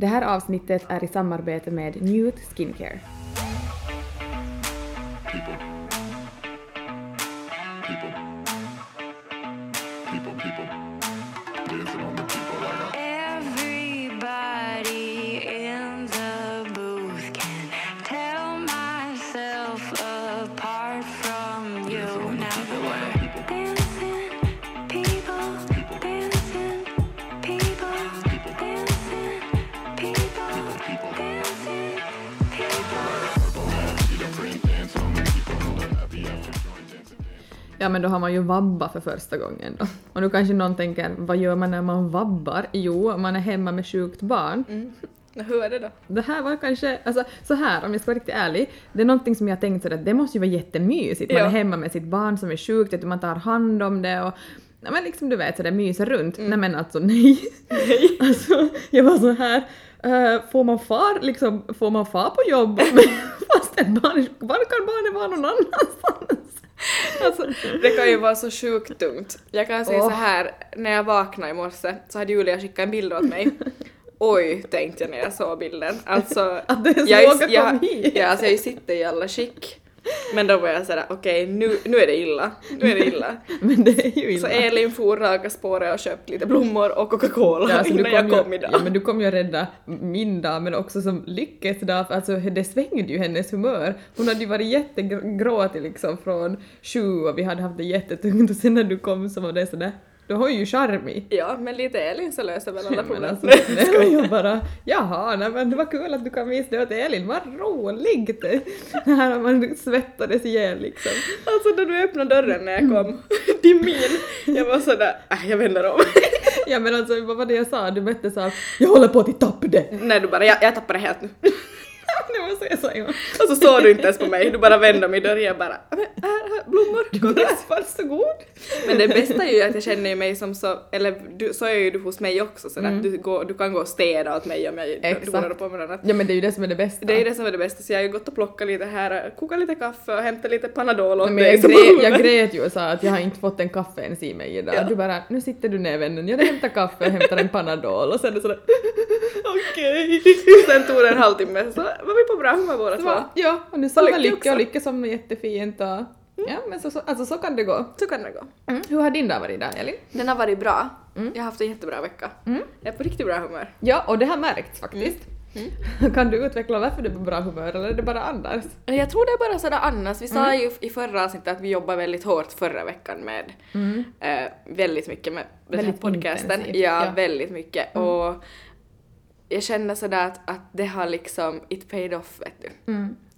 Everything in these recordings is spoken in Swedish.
Det här avsnittet är i samarbete med Newt Skincare. Ja men då har man ju vabba för första gången då. Och nu kanske någon tänker, vad gör man när man vabbar? Jo, man är hemma med sjukt barn. Hur är det då? Det här var kanske, alltså så här om jag ska vara riktigt ärlig, det är någonting som jag tänkt sådär att det måste ju vara jättemysigt. Man Ja. är hemma med sitt barn som är sjukt, att man tar hand om det och Ja men liksom du vet sådär myser runt. Nej men alltså nej. alltså jag var så här. eh, får man far liksom, får man far på jobb fast ett barn, var kan barnet vara någon annanstans? Alltså, det kan ju vara så sjukt dumt. Jag kan säga Åh. så här, när jag vaknade i morse så hade Julia skickat en bild åt mig. Oj, tänkte jag när jag såg bilden. Alltså, Att det är så jag, jag, kom hit. ja, alltså jag sitter i alla skick. Men då var jag sådär, okej nu, nu är det illa. Nu är det illa. Men det är ju Så illa. Elin for raka spåret och köpte lite blommor och Coca-Cola Ja, alltså, du innan jag ju- kom idag. Ja, men du kom ju att rädda min dag, men också som Lyckes dag, för alltså det svängde ju hennes humör. Hon hade ju varit jättegråtig liksom från sju och vi hade haft det jättetungt och sen när du kom så var det sådär, då har ju charmig. Ja, men lite Elin så löser väl alla problem. alltså, men jag bara, jaha, nej, men det var kul att du kan visa det åt Elin, vad roligt! Det här har man svettades ihjäl liksom. Alltså när du öppnade dörren när jag kom, din min, jag var sådär, äh, jag vänder om. Ja men alltså vad var det jag sa? Du mötte sa jag håller på att tappa det. Nej du bara, jag, jag tappade det helt nu. Det så jag sa ja. Och så såg du inte ens på mig, du bara vände om i dörren och bara "Men, här, här, blommor. Varsågod! Men det bästa är ju att jag känner mig som så, eller du, så är ju du hos mig också så att du, går, du kan gå och städa åt mig om jag Exakt. donar på med annat. Ja men det är ju det som är det bästa. Det är ju det som är det bästa så jag har ju gått och plockat lite här, kokat lite kaffe och hämtat lite Panadol åt Nej, dig. jag, grät, jag grät ju och sa att jag har inte fått en kaffe ens i mig idag. Ja. Du bara, nu sitter du ner vännen, jag hämtar kaffe och hämtar en Panadol och sen är det sådär Okej. Sen tog det en halvtimme så var vi på bra humör båda så två. bara, Ja, och nu Och sa Lycke också. och Lycke som är jättefint och ja men så, så, alltså så kan det gå. Så kan det gå. Mm. Hur har din dag varit idag Elin? Den har varit bra. Mm. Jag har haft en jättebra vecka. Jag är på riktigt bra humör. Ja, och det har märkts faktiskt. Kan du utveckla varför du är på bra humör eller är det bara Anders? Jag tror det är bara sådär annars. Vi sa ju i förra avsnittet att vi jobbar väldigt hårt förra veckan med eh, väldigt mycket med den här Väldigt podcasten. Ja, ja. väldigt mycket. Och jag känner sådär att, att det har liksom it paid off vet du.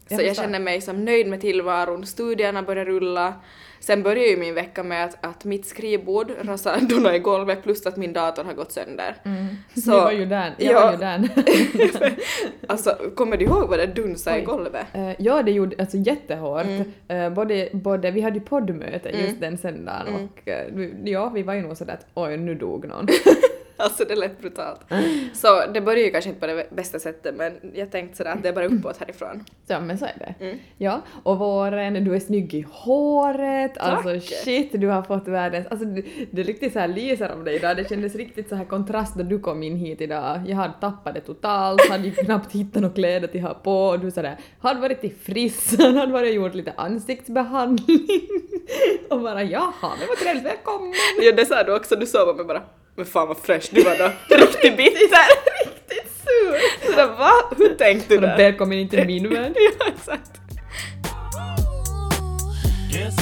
Jag Så jag känner mig som nöjd med tillvaron, studierna börjar rulla. Sen börjar ju min vecka med att, att mitt skrivbord rasade donade i golvet plus att min dator har gått sönder. Så, jag var ju där. Jag Ja. var ju där. Alltså, kommer du ihåg vad det dunsade i golvet? Eh, ja, det gjorde alltså jättehårt. Mm. Eh, både, både, vi hade ju poddmöte just den söndagen och eh, vi- ja, vi var ju nog sådär att oj, nu dog någon. Alltså det lät brutalt. Så det börjar ju kanske inte på det bästa sättet men jag tänkte sådär att det är bara uppåt härifrån. Så, men så är det. Mm. Ja, och våren, du är snygg i håret, alltså Tack. shit, du har fått världens, alltså det, det riktigt så här lyser om dig idag, det kändes riktigt så här kontrast när du kom in hit idag. Jag hade tappat det totalt, hade ju knappt hittat några kläder till ha på och du sådär, hade varit till frissan, hade varit och gjort lite ansiktsbehandling och bara jaha, det var trevligt, välkommen! Ja det sa du också, du såg mig bara men fan vad fresh du var då. Riktigt bitter. Riktigt sur! Sådär va? Hur tänkte du där? välkommen in till min värld. ja exakt. Guess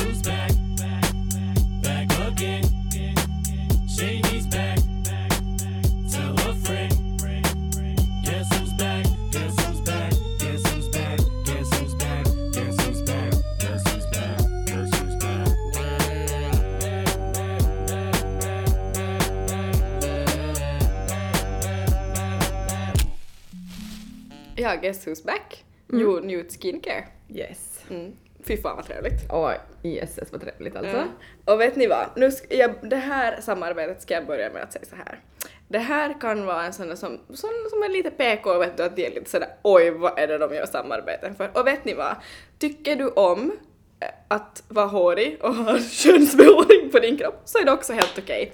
Ja, guess who's back? Jo, Newt Skincare. Yes. Mm. Fy fan vad trevligt. Oj, jösses vad trevligt alltså. Ja. Och vet ni vad? Nu jag, det här samarbetet ska jag börja med att säga så här. Det här kan vara en sån som, som, som är lite PK, vet du, att det är lite sådär oj vad är det de gör samarbeten för? Och vet ni vad? Tycker du om att vara hårig och ha könsbehåring på din kropp så är det också helt okej.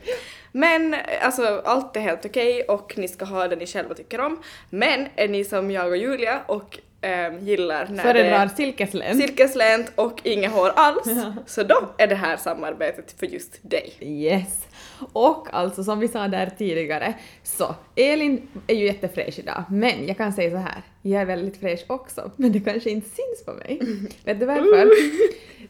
Men eh, alltså allt är helt okej och ni ska ha det ni själva tycker om. Men är ni som jag och Julia och ehm, gillar när Föredrar det silkeslänt. silkeslänt och inget hår alls, så då är det här samarbetet för just dig. Yes. Och alltså som vi sa där tidigare, så Elin är ju jättefräsch idag, men jag kan säga så här, jag är väldigt fräsch också, men det kanske inte syns på mig. Vet du varför?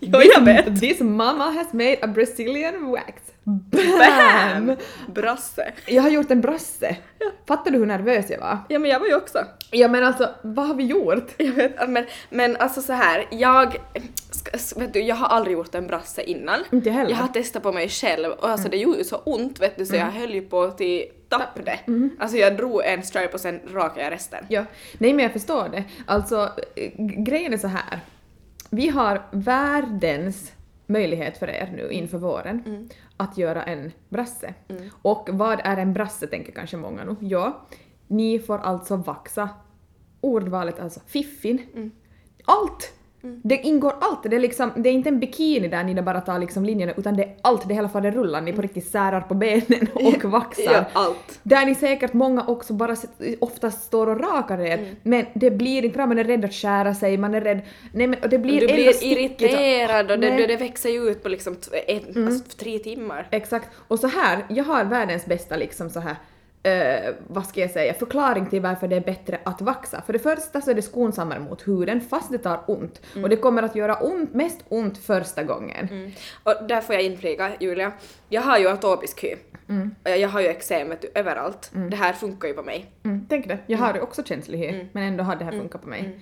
Ja, jag vet. This mama has made a Brazilian wax. Bam! Bam! Brasse. Jag har gjort en brasse. Fattar du hur nervös jag var? Ja men jag var ju också. Ja men alltså, vad har vi gjort? Jag vet, men, men alltså så här, jag, vet du, jag har aldrig gjort en brasse innan. Inte heller. Jag har testat på mig själv och alltså det gjorde ju så ont vet du så jag höll ju på till tapp det. Alltså jag drog en stripe och sen rakade jag resten. Ja, nej men jag förstår det. Alltså, grejen är så här. Vi har världens möjlighet för er nu inför våren att göra en brasse. Och vad är en brasse tänker kanske många nu. Ja, ni får alltså vaxa ordvalet alltså fiffin. Allt! Det ingår allt. Det är, liksom, det är inte en bikini där ni bara tar liksom linjerna utan det är allt. Det är hela faderullan. Ni på riktigt särar på benen och vaxar. Ja, allt. Där ni säkert många också bara oftast står och rakar er, Mm. men det blir inte bra, man är rädd att skära sig, man är rädd... Nej men det blir Du blir irriterad och det, det, växer ju ut på liksom t- ett, alltså, tre timmar. Exakt. Och så här, jag har världens bästa liksom så här eh, vad ska jag säga, förklaring till varför det är bättre att vaxa. För det första så är det skonsammare mot huden fast det tar ont. Mm. Och det kommer att göra ont, mest ont första gången. Och där får jag inflika, Julia. Jag har ju atopisk hy. Mm. Och jag, har ju eksem vet du, överallt. Det här funkar ju på mig. Mm, tänk det, jag har ju också känslig hy, men ändå har det här funkat på mig.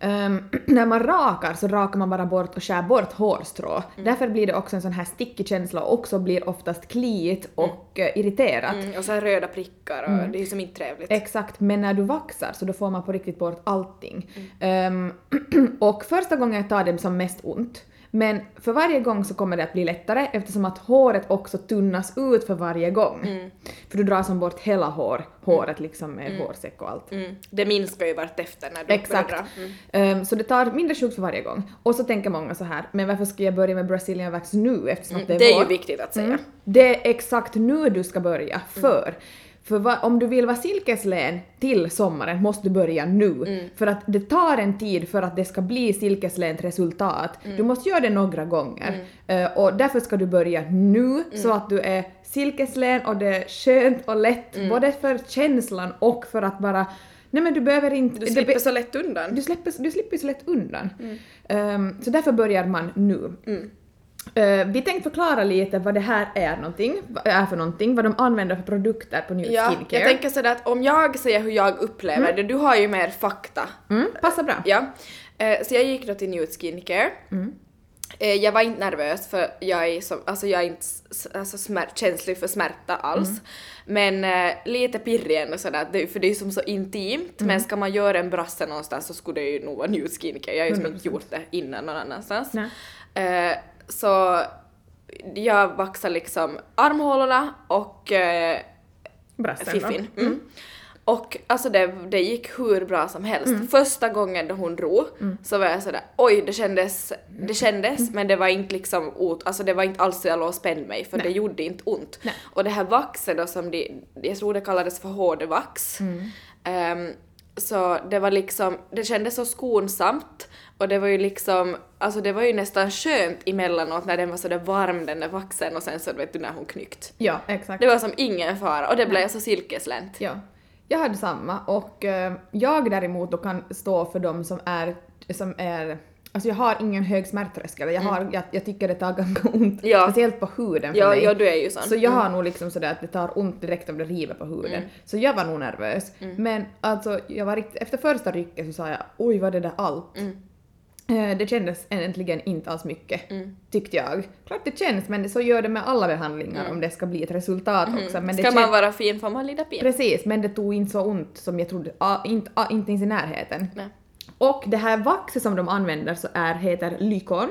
Ehm, när man rakar så rakar man bara bort och skär bort hårstrå. Därför blir det också en sån här stickig känsla och också blir oftast kliigt och eh, irriterat. Mm, och så här röda prickar och det är som inte trevligt. Exakt, men när du vaxar så då får man på riktigt bort allting. Ehm, och första gången tar det som mest ont. Men för varje gång så kommer det att bli lättare eftersom att håret också tunnas ut för varje gång. För du drar som bort hela hår, håret liksom med hårsäck och allt. Mm. Det minskar ju vartefter när du Exakt. börjar dra. Mm. Ehm, så det tar mindre sjukt för varje gång. Och så tänker många så här, men varför ska jag börja med Brazilian wax nu eftersom att det är Det är vår? ju viktigt att säga. Mm. Det är exakt nu du ska börja, för för va, om du vill vara silkeslän till sommaren måste du börja nu. För att det tar en tid för att det ska bli silkeslänt resultat. Du måste göra det några gånger. Eh, och därför ska du börja nu så att du är silkeslän och det är skönt och lätt både för känslan och för att bara Nej men du behöver inte... Du slipper så lätt undan. du, släpper, du slipper så lätt undan. Ehm, så därför börjar man nu. Mm. Eh, vi tänkte förklara lite vad det här är, någonting, är för någonting, vad de använder för produkter på New Ja, Skincare. jag tänker sådär att om jag säger hur jag upplever det, du har ju mer fakta. mm, passar bra. Ja. Eh, så jag gick då till Nude Skincare. Eh, jag var inte nervös för jag är, som, alltså jag är inte alltså smärt, känslig för smärta alls. Men eh, lite pirrig ändå sådär, för det är ju som så intimt. Men ska man göra en brasse någonstans så skulle det ju nog vara Nude Skincare. Jag har ju som inte 100%. gjort det innan någon annanstans. Nej. Eh, så jag vaxar liksom armhålorna och eh, Brassen fiffin. Mm. Och alltså det, det gick hur bra som helst. Första gången då hon drog så var jag sådär oj det kändes, det kändes men det var inte liksom ot, alltså det var inte alls så jag låg och spände mig för det gjorde inte ont. Nej. Och det här vaxet då som de, jag tror det kallades för hårdvax. Ehm, så det var liksom, det kändes så skonsamt och det var ju liksom, alltså det var ju nästan skönt emellanåt när den var sådär varm den där vaxen och sen så vet du när hon knyckt. Ja, exakt. Det var som ingen fara och det blev så silkeslänt. Ja. Jag hade samma och eh, jag däremot då kan stå för de som är, som är Alltså jag har ingen hög smärttröskel, jag, har, jag, jag tycker det tar ganska ont, Ja. speciellt på huden för Ja, mig. ja, du är ju sån. Så jag har nog liksom sådär att det tar ont direkt om det river på huden. Så jag var nog nervös. Men alltså, jag var riktigt, efter första rycket så sa jag oj var det där allt? Eh, Det kändes äntligen inte alls mycket, tyckte jag. Klart det känns, men så gör det med alla behandlingar om det ska bli ett resultat också. Men Ska kän- man vara fin får man lida pin. Precis, men det tog inte så ont som jag trodde, ah, inte, ah, inte ens i närheten. Nej. Och det här vaxet som de använder så är, heter Lykon.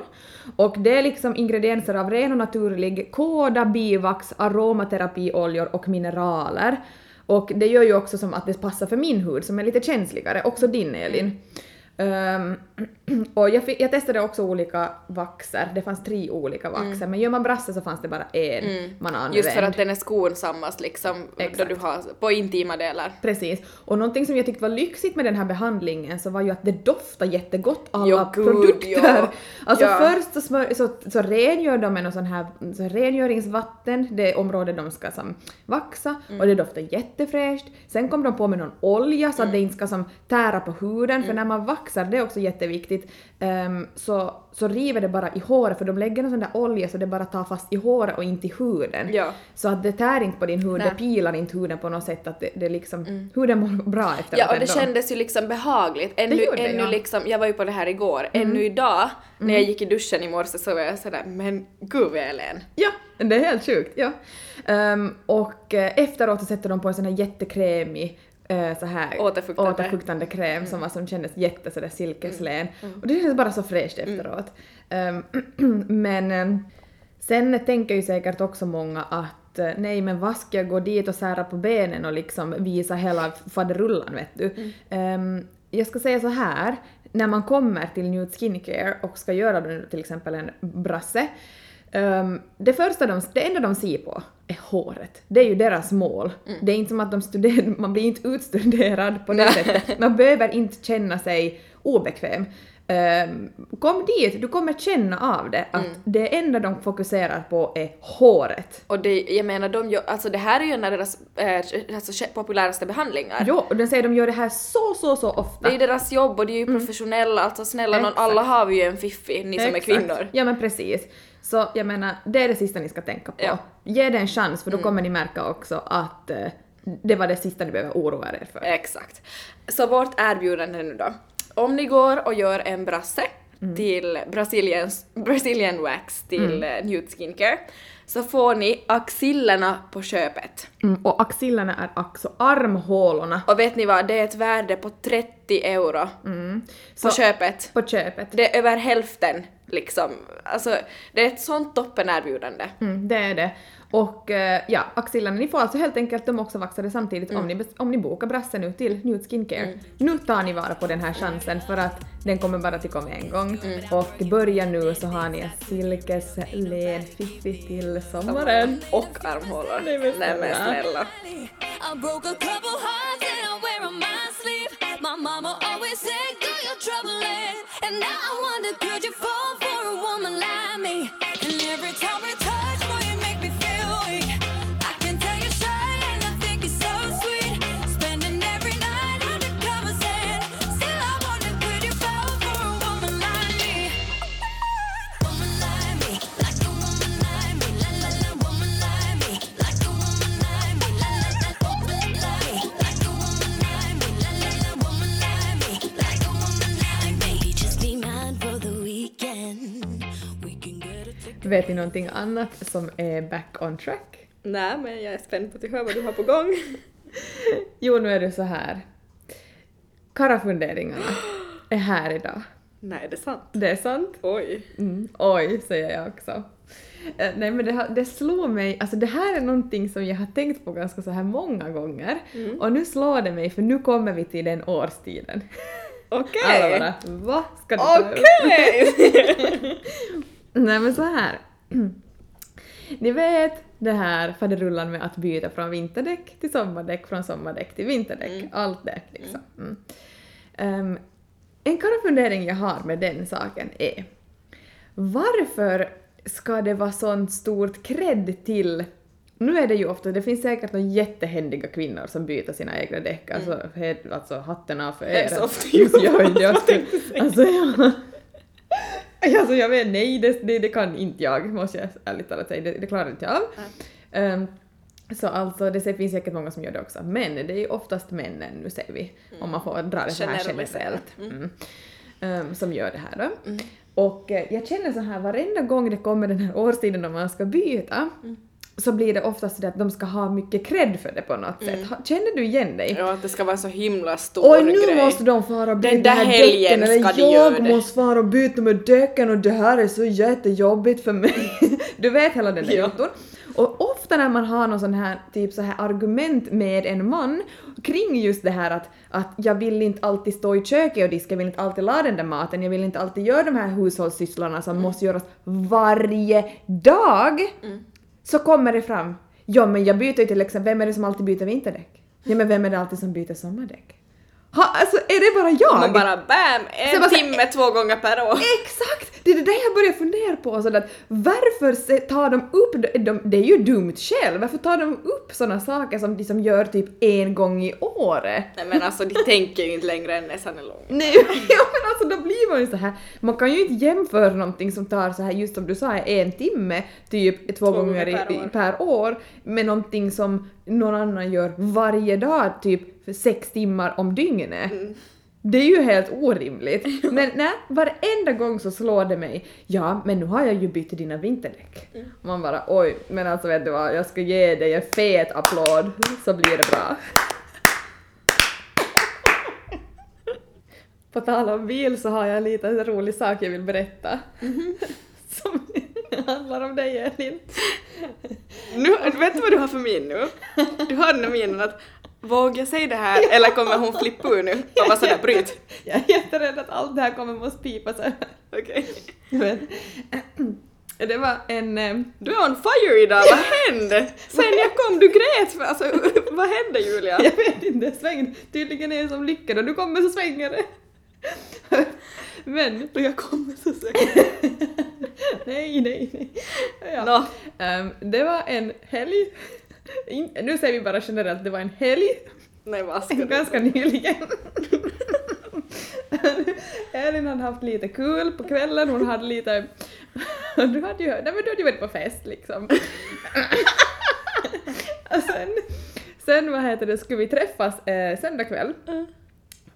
Och det är liksom ingredienser av ren och naturlig kåda, bivax, aromaterapioljor och mineraler. Och det gör ju också som att det passar för min hud som är lite känsligare, också din Elin. Mm. Ehm, och jag, jag testade också olika vaxer, det fanns tre olika vaxer, men gör man brasse så fanns det bara en man använde. Mm. Just för att den är skonsammast liksom då du har på intima delar. Precis. Och någonting som jag tyckte var lyxigt med den här behandlingen så var ju att det doftar jättegott alla Ja, gud, produkter. ja. Alltså Ja. först så, smör, så, så rengör de med någon sån här så rengöringsvatten, det område de ska som vaxa Mm. och det doftar jättefräscht. Sen kom de på med någon olja så att det inte ska som tära på huden Mm. för när man vaxar, det är också jätteviktigt, ehm, så, så river det bara i håret för de lägger någon sån där olja så det bara tar fast i håret och inte i huden. Ja. Så att det tär inte på din hud, Nej. Mm. det pilar inte huden på något sätt att det, det liksom, huden mår bra efteråt Ja, och det ändå. kändes ju liksom behagligt. Ännu, Det gjorde ännu ja. Mm. liksom, jag var ju på det här igår, ännu idag när jag gick i duschen i morse så var jag sådär men gud vad jag len. Ja, det är helt sjukt. Ja. Ehm, och eh, efteråt så sätter de på en sån här jättekrämig så här Återfuktande. återfuktande kräm som, var, som kändes jätte sådär silkeslen. Och det kändes bara så fräscht efteråt. Ehm, men ehm, sen tänker ju säkert också många att eh, nej men vad ska jag gå dit och sära på benen och liksom visa hela faderullan vet du. Ehm, jag ska säga så här, när man kommer till Nude Skincare och ska göra till exempel en brasse, ehm, det första de, det enda de ser på är håret. Det är ju deras mål. Det är inte som att de studerar, man blir inte utstuderad på det sättet. Man behöver inte känna sig obekväm. Ehm, kom dit, du kommer känna av det att det enda de fokuserar på är håret. Och det, jag menar, de gör, alltså det här är ju en av deras eh, alltså, populäraste behandlingar. Jo, och den säger de gör det här så, så, så ofta. Det är ju deras jobb och de är ju professionella, alltså snälla någon, alla har vi ju en fiffi, ni som är kvinnor. Ja men precis. Så jag menar, det är det sista ni ska tänka på. Ja. Ge det en chans för då kommer ni märka också att eh, det var det sista ni behöver oroa er för. Exakt. Så vårt erbjudande nu då. Om ni går och gör en brasse till Brasiliens, Brazilian Wax till mm. Nude Skincare så får ni axillerna på köpet. Mm, och axillerna är också armhålorna Och vet ni vad, det är ett värde på 30 euro Mm. på köpet. på köpet. Det är över hälften liksom. Alltså det är ett sånt toppenerbjudande. Mm, det är det. Och eh, ja, axillerna, ni får alltså helt enkelt de också vaxade samtidigt om, ni, om ni bokar brassen nu till Nude Skincare. Nu tar ni vara på den här chansen för att den kommer bara till komma en gång. Och börja nu så har ni en silkeslen fiffi till sommaren. Och armhålor. Nej, men Nej men snälla. snälla. And now I wonder, could you fall for a woman like me? Vet ni någonting annat som är back on track? Nej men jag är spänd på att höra vad du har på gång. Jo, nu är det så här. Karafunderingarna är här idag. Nej är det sant? Det är sant. Oj. Mm. Oj, säger jag också. Eh, nej men det, det slår mig, alltså det här är någonting som jag har tänkt på ganska så här många gånger och nu slår det mig för nu kommer vi till den årstiden. Okej. Alla bara vad ska du ta upp?" Nej men så här. Ni vet det här faderullan med att byta från vinterdäck till sommardäck, från sommardäck till vinterdäck, allt det liksom. Mm. Ehm, en karafundering jag har med den saken är varför ska det vara sånt stort cred till nu är det ju ofta, det finns säkert några jättehändiga kvinnor som byter sina egna däck, alltså, he- alltså hatten av för er. Heads off to Alltså, jag, jag, jag, alltså, jag, alltså jag vet, nej det, det, det kan inte jag, måste jag ärligt talat säga, det, det klarar inte jag. Av. Ehm, så alltså det finns säkert många som gör det också, men det är ju oftast männen, nu säger vi, om man får dra det så här generellt, mm. Ehm, som gör det här då. Och eh, jag känner så här varenda gång det kommer den här årstiden då man ska byta, så blir det oftast så att de ska ha mycket cred för det på något sätt. Ha- Känner du igen dig? Ja att det ska vara så himla stor Oj, nu grej. måste de fara och byta Den där här helgen däcken, ska eller de jag det. måste fara och byta med däcken och det här är så jättejobbigt för mig. Du vet hela den där Ja. jotton. Och ofta när man har någon sån här, typ så här argument med en man kring just det här att, att jag vill inte alltid stå i köket och diska, jag vill inte alltid laga den där maten, jag vill inte alltid göra de här hushållssysslorna som måste göras varje dag. Så kommer det fram, ja men jag byter ju till exempel, vem är det som alltid byter vinterdäck? Ja men vem är det alltid som byter sommardäck? Ha, alltså är det bara jag? Man bara bam, en bara så- timme två gånger per år. Exakt! Det är det där jag börjar fundera på. Så att varför tar de upp, de, de, det är ju dumt själv, varför tar de upp såna saker som de som gör typ en gång i året? Nej men alltså de tänker ju inte längre än näsan är lång. Nej, ja, men alltså då blir man ju så här. man kan ju inte jämföra någonting som tar så här just som du sa en timme typ två, gånger, gånger per i, år. per år med någonting som någon annan gör varje dag typ för sex timmar om dygnet. Mm. Det är ju helt orimligt. Men nej, varenda gång så slår det mig, ja men nu har jag ju bytt dina vinterdäck. Mm. Man bara oj, men alltså vet du vad, jag ska ge dig en fet applåd så blir det bra. På tal om bil så har jag en liten rolig sak jag vill berätta. Som handlar om dig Elin. Nu, vet du vad du har för min nu? Du har den här minen att vågar jag säga det här eller kommer hon flippa ur nu? Och bara sådär bryt. Jag är jätterädd att allt det här kommer måste pipa här. Okej. Men, Det var en... eh, Du är on fire idag, vad hände? Sen jag kom, du grät alltså vad hände Julia? Jag vet inte, svängde. Tydligen är det som lyckan och du kommer så svänger det. Men... Då jag kommer så säkert. nej, nej, nej. Ja. Nå. Ehm, det var en helg. In, nu säger vi bara generellt, det var en helg. Nej vad ska? Ganska nyligen. Elin hade haft lite kul på kvällen, hon hade lite... Du hade ju, nej men du hade ju varit på fest liksom. Och sen, sen vad heter det, skulle vi träffas eh, söndag kväll.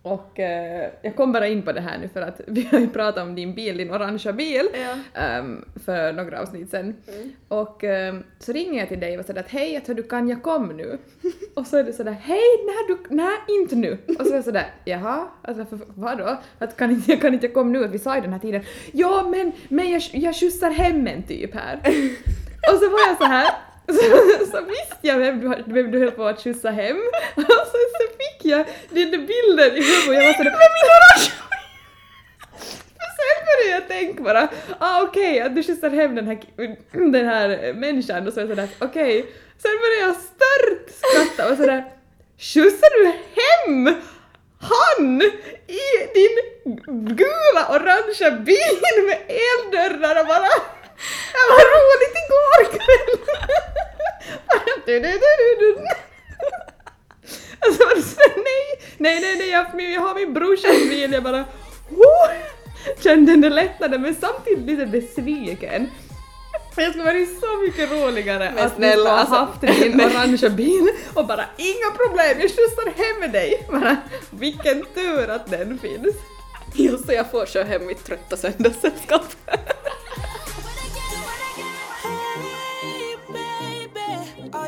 Och eh, jag kom bara in på det här nu för att vi har ju pratat om din bil, din orangea bil, Ja. ehm, för några avsnitt sen. Och ehm, så ringer jag till dig och säger att hej, jag tror du kan, jag kom nu. och så är det sådär hej, nej, du, nej inte nu. Och så är jag sådär jaha, alltså, för, vadå? Att kan inte, jag kan inte komma nu, att vi sa i den här tiden ja men, men jag, jag skjutsar hem en typ här. och så var jag så här så, så visste jag vem du, vem du höll på att skjutsa hem och så, så fick jag den där bilden i huvudet och jag var sådär Med min Sen började jag tänka bara, ah okej, att du skjutsar hem den här, den här eh, människan och så är jag sådär, okej. Sen började jag stört skratta och sådär, skjutsar du hem han i din gula orangea bil med eldörrar och bara det var roligt igår kväll! Bara du, du, du, du, du. Alltså var det så, nej, nej, nej, nej, jag, jag har min brorsas bil, jag bara oh, kände den där lättnaden men samtidigt lite besviken. Jag skulle varit så mycket roligare Men att snälla, har alltså, haft din orangea bil och bara inga problem, jag skjutsar hem med dig. Bara, vilken tur att den finns. Just det, jag får köra hem mitt trötta söndagssällskap.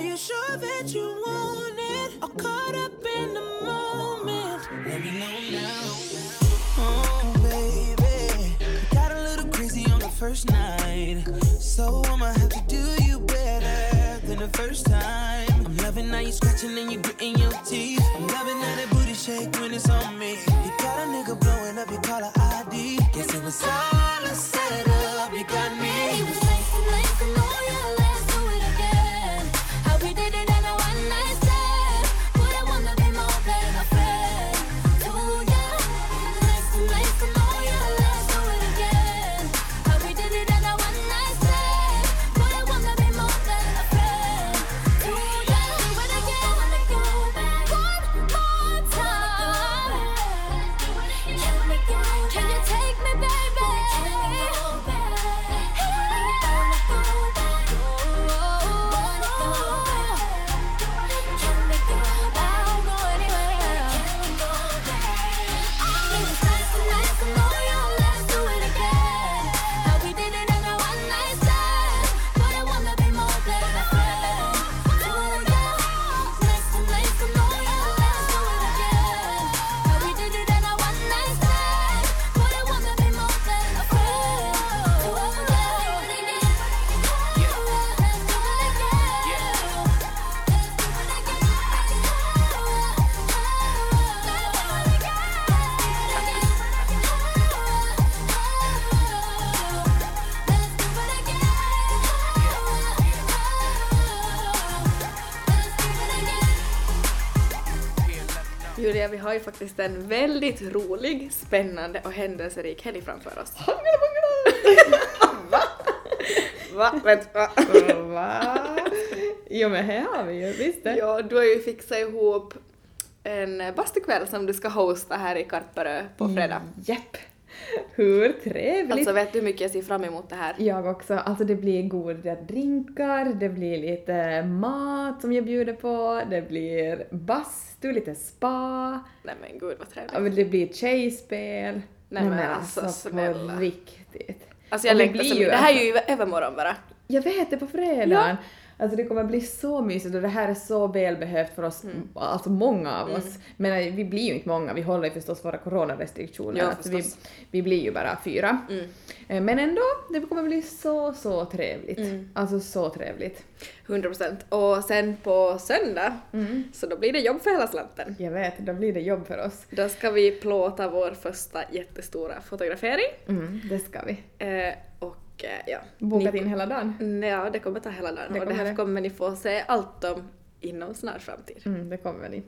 You sure that you want it? Or caught up in the moment? Let me know now. Oh, baby, got a little crazy on the first night. So I'ma have to do you better than the first time. I'm loving how you scratching and you gritting your teeth. I'm ju faktiskt en väldigt rolig, spännande och händelserik helg framför oss. Va? Va? Vänta, va? Jo men här har vi ju, visst det. Ja, du har ju fixat ihop en bastukväll som du ska hosta här i Karparö på fredag. Japp. Hur trevligt. Alltså vet du hur mycket jag ser fram emot det här? Jag också. Alltså det blir goda drinkar, det blir lite mat som jag bjuder på, det blir bastu, lite spa, Nej men gud vad ja, trevligt. men det blir tjejspel. Nej, men alltså, snälla. på riktigt. Alltså jag längtar så ju mycket. Det här är alltså- ju i övermorgon bara. Jag vet det på fredagen. Alltså det kommer bli så mysigt och det här är så välbehövt för oss, Mm. alltså många av oss. Men eh, vi blir ju inte många, vi håller ju förstås våra coronarestriktioner. Ja, alltså vi, vi blir ju bara fyra. Mm. Eh, Men ändå, det kommer bli så, så trevligt. Mm. Alltså så trevligt. 100 procent. Och sen på söndag, Mm. så då blir det jobb för hela slanten. Jag vet, då blir det jobb för oss. Då ska vi plåta vår första jättestora fotografering. Mm, det ska vi. Eh, och eh, ja. Bokat ni- in hela dagen. Ja, det kommer ta hela dagen. Det och det här det. kommer ni få se allt om inom snar framtid. Mm, det kommer ni.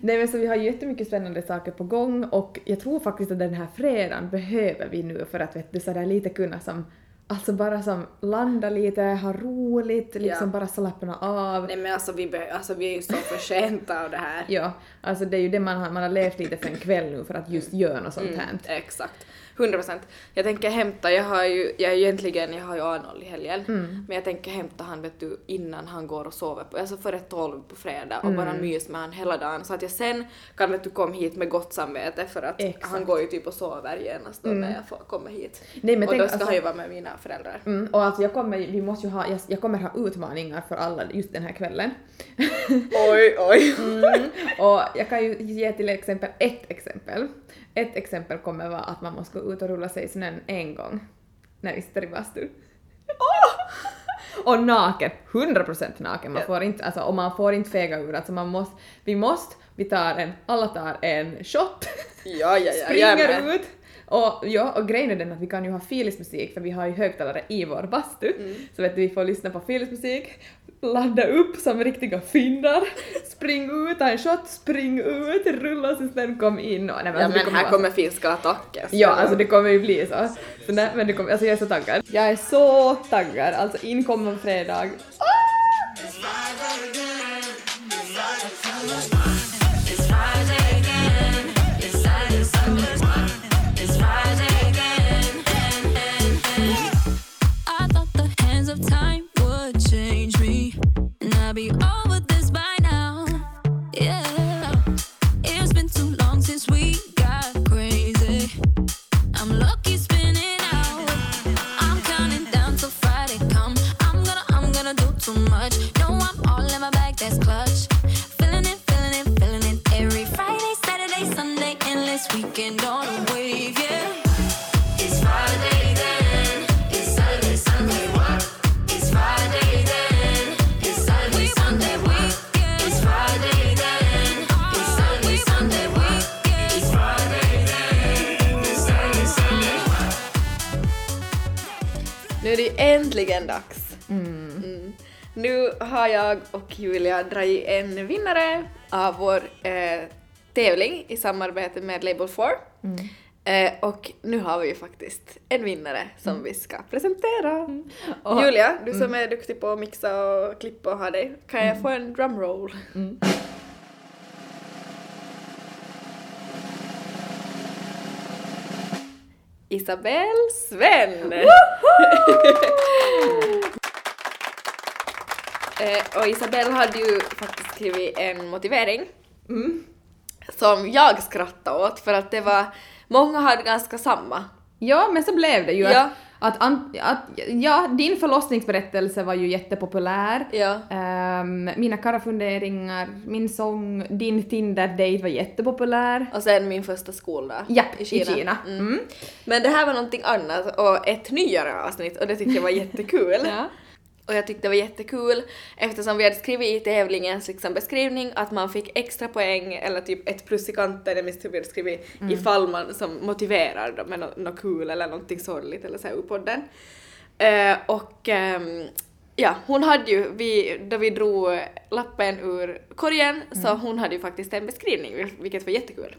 Nej men så vi har ju jättemycket spännande saker på gång och jag tror faktiskt att den här fredagen behöver vi nu för att vet du sådär lite kunna som Alltså bara som landa lite, ha roligt, liksom Ja. bara slappna av. Nej men alltså vi, be- alltså vi är ju så förtjänta av det här. Ja, alltså det är ju det man har, man har levt lite för en kväll nu för att just göra något sånt här. Mm, exakt. 100 procent. Jag tänker hämta, jag har ju, jag egentligen, jag har ju Arnold i helgen, Mm. men jag tänker hämta han vet du innan han går och sover, på, alltså före 12 på fredag och Mm. bara mys med han hela dagen så att jag sen kan vet du komma hit med gott samvete för att Exakt. han går ju typ och sover genast då när jag får komma hit. Nej, men och tänk, då ska alltså- han ju vara med mina föräldrar. Mm, och alltså jag kommer, vi måste ju ha, jag, jag kommer ha utmaningar för alla just den här kvällen. Oj, oj. Mm. Och jag kan ju ge till exempel ett exempel. Ett exempel kommer vara att man måste gå ut och rulla sig i snön en gång när vi sitter i bastun. Och naken, 100% naken, man får inte, alltså, och man får inte fega ur, alltså man måste, vi måste, vi tar en, alla tar en shot, Ja, ja, ja. springer ut, och, ja, och grejen är den att vi kan ju ha Filis-musik för vi har ju högtalare i vår bastu, Mm. så vet du, vi får lyssna på Filis-musik, ladda upp som riktiga finnar, spring ut, ta en shot, spring ut, rulla sig sen kom in och nej, Ja alltså, men här vara- kommer finska attacker. Ja, alltså det kommer ju bli så. så nej, men det kommer, alltså jag är så taggad. Jag är så taggad, alltså inkommande fredag. It's och Julia dragit en vinnare av vår eh, tävling i samarbete med Label 4. Eh, och nu har vi ju faktiskt en vinnare som vi ska presentera. Och- Julia, du som är duktig på att mixa och klippa och ha dig, kan jag få en drumroll? Isabelle Sven! eh, och Isabelle hade ju faktiskt skrivit en motivering som jag skrattade åt för att det var, många hade ganska samma. Ja, men så blev det ju Ja. att, att, att, ja, din förlossningsberättelse var ju jättepopulär. Ja. Ehm, mina karafunderingar, min sång, din Tinder-date var jättepopulär. Och sen min första skoldag Ja, i Kina. i Kina. Mm. Men det här var någonting annat och ett nyare avsnitt och det tyckte jag var jättekul. Ja. Och jag tyckte det var jättekul eftersom vi hade skrivit i tävlingens liksom beskrivning att man fick extra poäng eller typ ett plus i kanten, jag minns hur vi hade skrivit, ifall man som motiverar dem med något nå kul eller någonting sorgligt eller så här ur podden. Eh, och ehm, Ja, hon hade ju, vi, då vi drog lappen ur korgen, så hon hade ju faktiskt en beskrivning, vil- vilket var jättekul.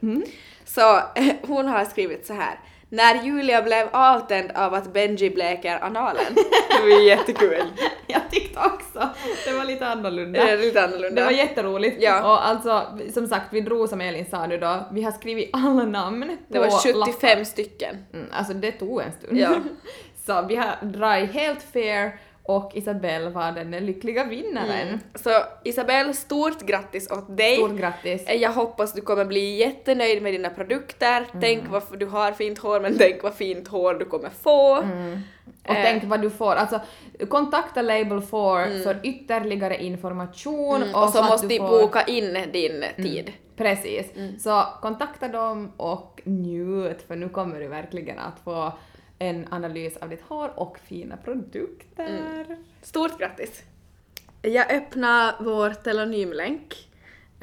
Så eh, hon har skrivit så här. När Julia blev avtänd av att Benji bleker analen. Det var ju jättekul. Jag tyckte också det var lite annorlunda. Det är lite annorlunda. Det var jätteroligt. Ja. Och alltså, som sagt, vi drog som Elin sa nu då, vi har skrivit alla namn Det var 75 lappar. stycken. Mm, alltså det tog en stund. Ja. Så vi har dragit helt fair och Isabelle var den lyckliga vinnaren. Så Isabelle, stort grattis åt dig. Stort grattis. Jag hoppas du kommer bli jättenöjd med dina produkter. Mm. Tänk vad du har fint hår, men tänk vad fint hår du kommer få. Och Eh. tänk vad du får, alltså kontakta Label 4 för ytterligare information Mm, och så att måste du får- boka in din tid. Precis. Så kontakta dem och njut för nu kommer du verkligen att få en analys av ditt hår och fina produkter. Stort grattis! Jag öppnar vår telenymlänk.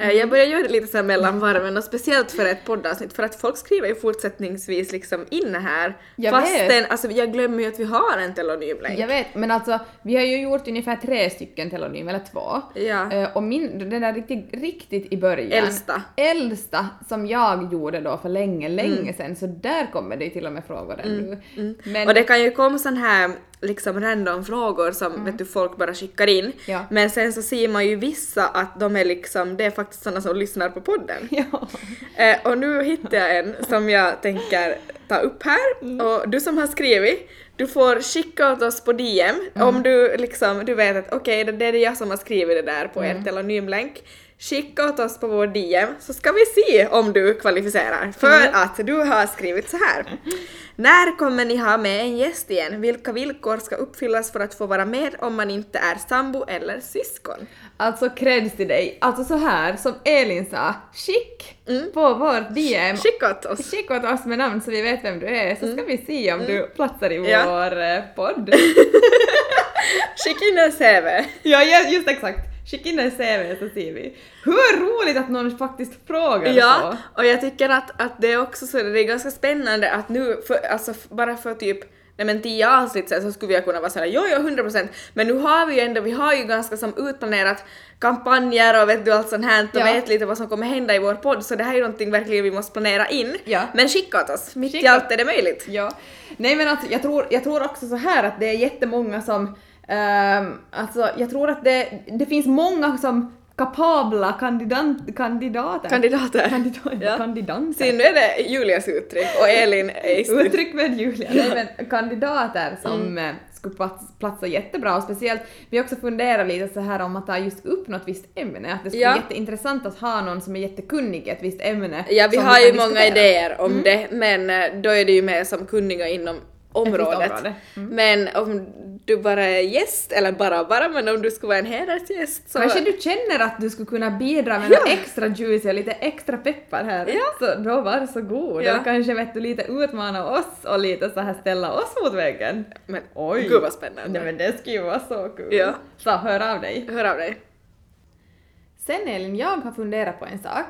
Eh, Jag börjar göra det lite så här mellan varven och speciellt för ett poddavsnitt för att folk skriver ju fortsättningsvis liksom in här. Jag Fastän, vet. alltså jag glömmer ju att vi har en telenymlänk. Jag vet, men alltså vi har ju gjort ungefär tre stycken telonym, eller två. Ja. Eh, och min, den där riktigt, riktigt i början. Äldsta. Äldsta som jag gjorde då för länge, länge Mm. sedan, så där kommer det ju till och med frågor ännu. Men, Och det kan ju komma sån här liksom random frågor som vet du, folk bara skickar in. Mm. Ja. Men sen så ser man ju vissa att de är liksom, det är faktiskt såna som lyssnar på podden. ja. Eh, och nu hittade jag en som jag tänker ta upp här. Mm. Och du som har skrivit, du får skicka åt oss på DM Mm. om du liksom, du vet att okej, det det är jag som har skrivit det där på Mm. er telenymlänk. Skicka åt oss på vår DM så ska vi se om du kvalificerar. För Mm. att du har skrivit så här. När kommer ni ha med en gäst igen? Vilka villkor ska uppfyllas för att få vara med om man inte är sambo eller syskon? Alltså creds till dig. Alltså så här som Elin sa, skick Mm. på vår DM. Skicka åt oss! Skicka åt oss med namn så vi vet vem du är så ska vi se om du platsar i Mm. Ja. vår eh, podd. Skicka in en CV! ja, just exakt. Skicka in en CV så ser vi. Hur roligt att någon faktiskt frågar Ja, så. och jag tycker att, att det är också så, det är ganska spännande att nu, för, alltså bara för typ Nej men tio avsnitt sen så skulle vi kunna vara såhär jo jo 100% men nu har vi ju ändå, vi har ju ganska som utplanerat kampanjer och vet du allt sånt här och Ja. vet lite vad som kommer hända i vår podd så det här är ju någonting verkligen vi måste planera in. Ja. Men skicka åt oss, mitt i Skicka. allt är det möjligt. Ja. Nej men alltså jag tror, jag tror också så här att det är jättemånga som, ehm, alltså jag tror att det, det finns många som kapabla kandidat, kandidater. Kandidater. Kandidater. Ja. Kandidater. Se nu är det Julias uttryck och Elin studion. Uttryck med Julia. Nej men kandidater som eh, skulle plats, platsa jättebra och speciellt, vi har också funderat lite så här om att ta just upp något visst ämne, att det skulle Ja. vara jätteintressant att ha någon som är jättekunnig i ett visst ämne. Ja, vi har kan ju många diskutera. idéer om det, men eh, då är det ju mer som kunniga inom området. område. Men om du bara är gäst, eller bara bara, men om du skulle vara en hedersgäst så... Kanske du känner att du skulle kunna bidra med Ja. något extra juice och lite extra peppar här. Ja. Så då varsågod. Ja. Eller kanske vet du lite utmana oss och lite så här ställa oss mot väggen. Men Oj. gud vad spännande. Nej men det skulle ju vara så kul. Ja. Så hör av dig. Hör av dig. Sen Elin, jag har funderat på en sak.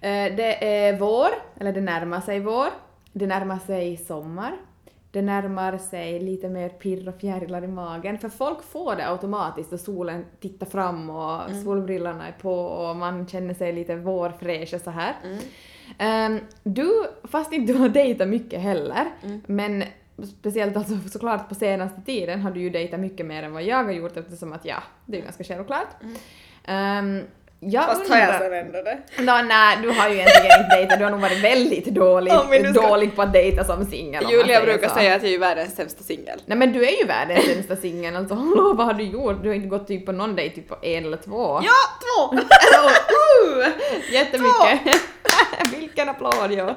Eh, Det är vår, eller det närmar sig vår. Det närmar sig sommar. Det närmar sig lite mer pirr och fjärilar i magen. För folk får det automatiskt och solen tittar fram och solbrillorna är på och man känner sig lite vårfräsch och så här. Ehm, du, fast inte du har dejtat mycket heller, men speciellt alltså såklart på senaste tiden har du ju dejtat mycket mer än vad jag har gjort eftersom att ja, det är ganska självklart. Um, jag Fast har jag undrar- sen ändå det. Nå, nej, du har ju egentligen inte dejtat, du har nog varit väldigt dålig, nu ska- dålig på att dejta som singel Julia brukar så. säga att jag är världens sämsta singel. Nej men du är ju världens sämsta singel, alltså hallå vad har du gjort? Du har inte gått typ på någon dejt typ på en eller två. Ja, två! uh, jättemycket! Vilken applåd ja!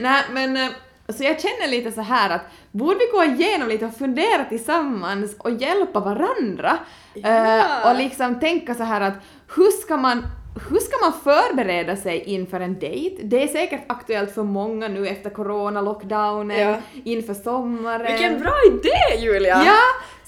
Nej men eh, så jag känner lite så här att borde vi gå igenom lite och fundera tillsammans och hjälpa varandra? Eh, och liksom tänka så här att hur ska man hur ska man förbereda sig inför en dejt? Det är säkert aktuellt för många nu efter corona-lockdownen, Ja. inför sommaren. Vilken bra idé Julia! Ja!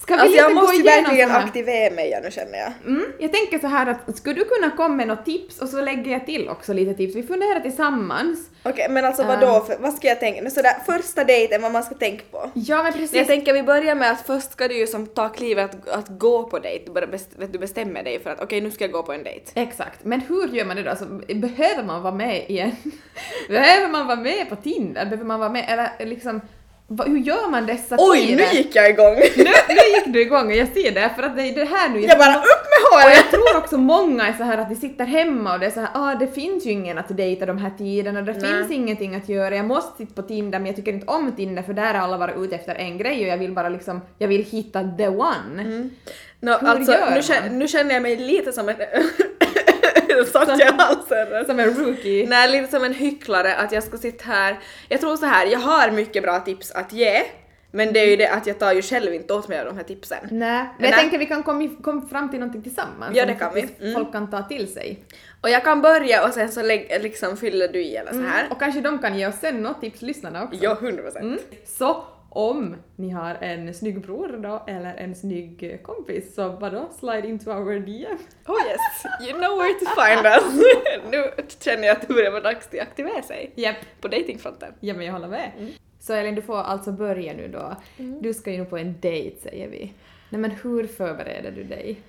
Ska vi Alltså jag måste gå ju verkligen aktivera mig nu känner jag. Mm, jag tänker så här att skulle du kunna komma med något tips och så lägger jag till också lite tips. Vi funderar tillsammans Okej, men alltså vadå, för, vad ska jag tänka? Sådär, första dejten, vad man ska tänka på. Ja men precis. Jag tänker vi börjar med att först ska du ju som ta klivet att, att gå på dejt. Du, bara best, du bestämmer dig för att okej nu ska jag gå på en dejt. Exakt, men hur gör man det då? Alltså, behöver man vara med i en... behöver man vara med på Tinder? Behöver man vara med, eller liksom, vad, hur gör man dessa Oj, tider? nu gick jag igång! nu, nu gick du igång och jag ser det, för att det är det här nu... jag bara upp med och håret! jag tror också många är så här att de sitter hemma och det är så här, ah det finns ju ingen att dejta de här tiderna, det Nej. finns ingenting att göra, jag måste sitta på Tinder men jag tycker inte om Tinder för där är alla bara ute efter en grej och jag vill bara liksom, jag vill hitta the one. Nå, Hur alltså, gör nu, man? känner, nu känner jag mig lite som en... Satt jag i halsen? Som en rookie. Nej, lite som en hycklare att jag ska sitta här. Jag tror så här, jag har mycket bra tips att ge, men det är ju det att jag tar ju själv inte åt mig av de här tipsen. Nej, men jag tänker vi kan komma kom fram till någonting tillsammans Ja, som det kan vi. Mm. folk kan ta till sig. Och jag kan börja och sen så lägg, liksom fyller du i eller så här. Och kanske de kan ge oss sen något tips, lyssnarna också. Ja, 100 procent. Mm. Så om ni har en snygg bror då, eller en snygg kompis, så vadå, slide into our DM. Oh yes, you know where to find us. nu känner jag att det börjar vara dags att aktivera sig Japp, på datingfronten. ja men jag håller med. Mm. Så Elin, du får alltså börja nu då. Du ska ju på en dejt säger vi. Nej men hur förbereder du dig?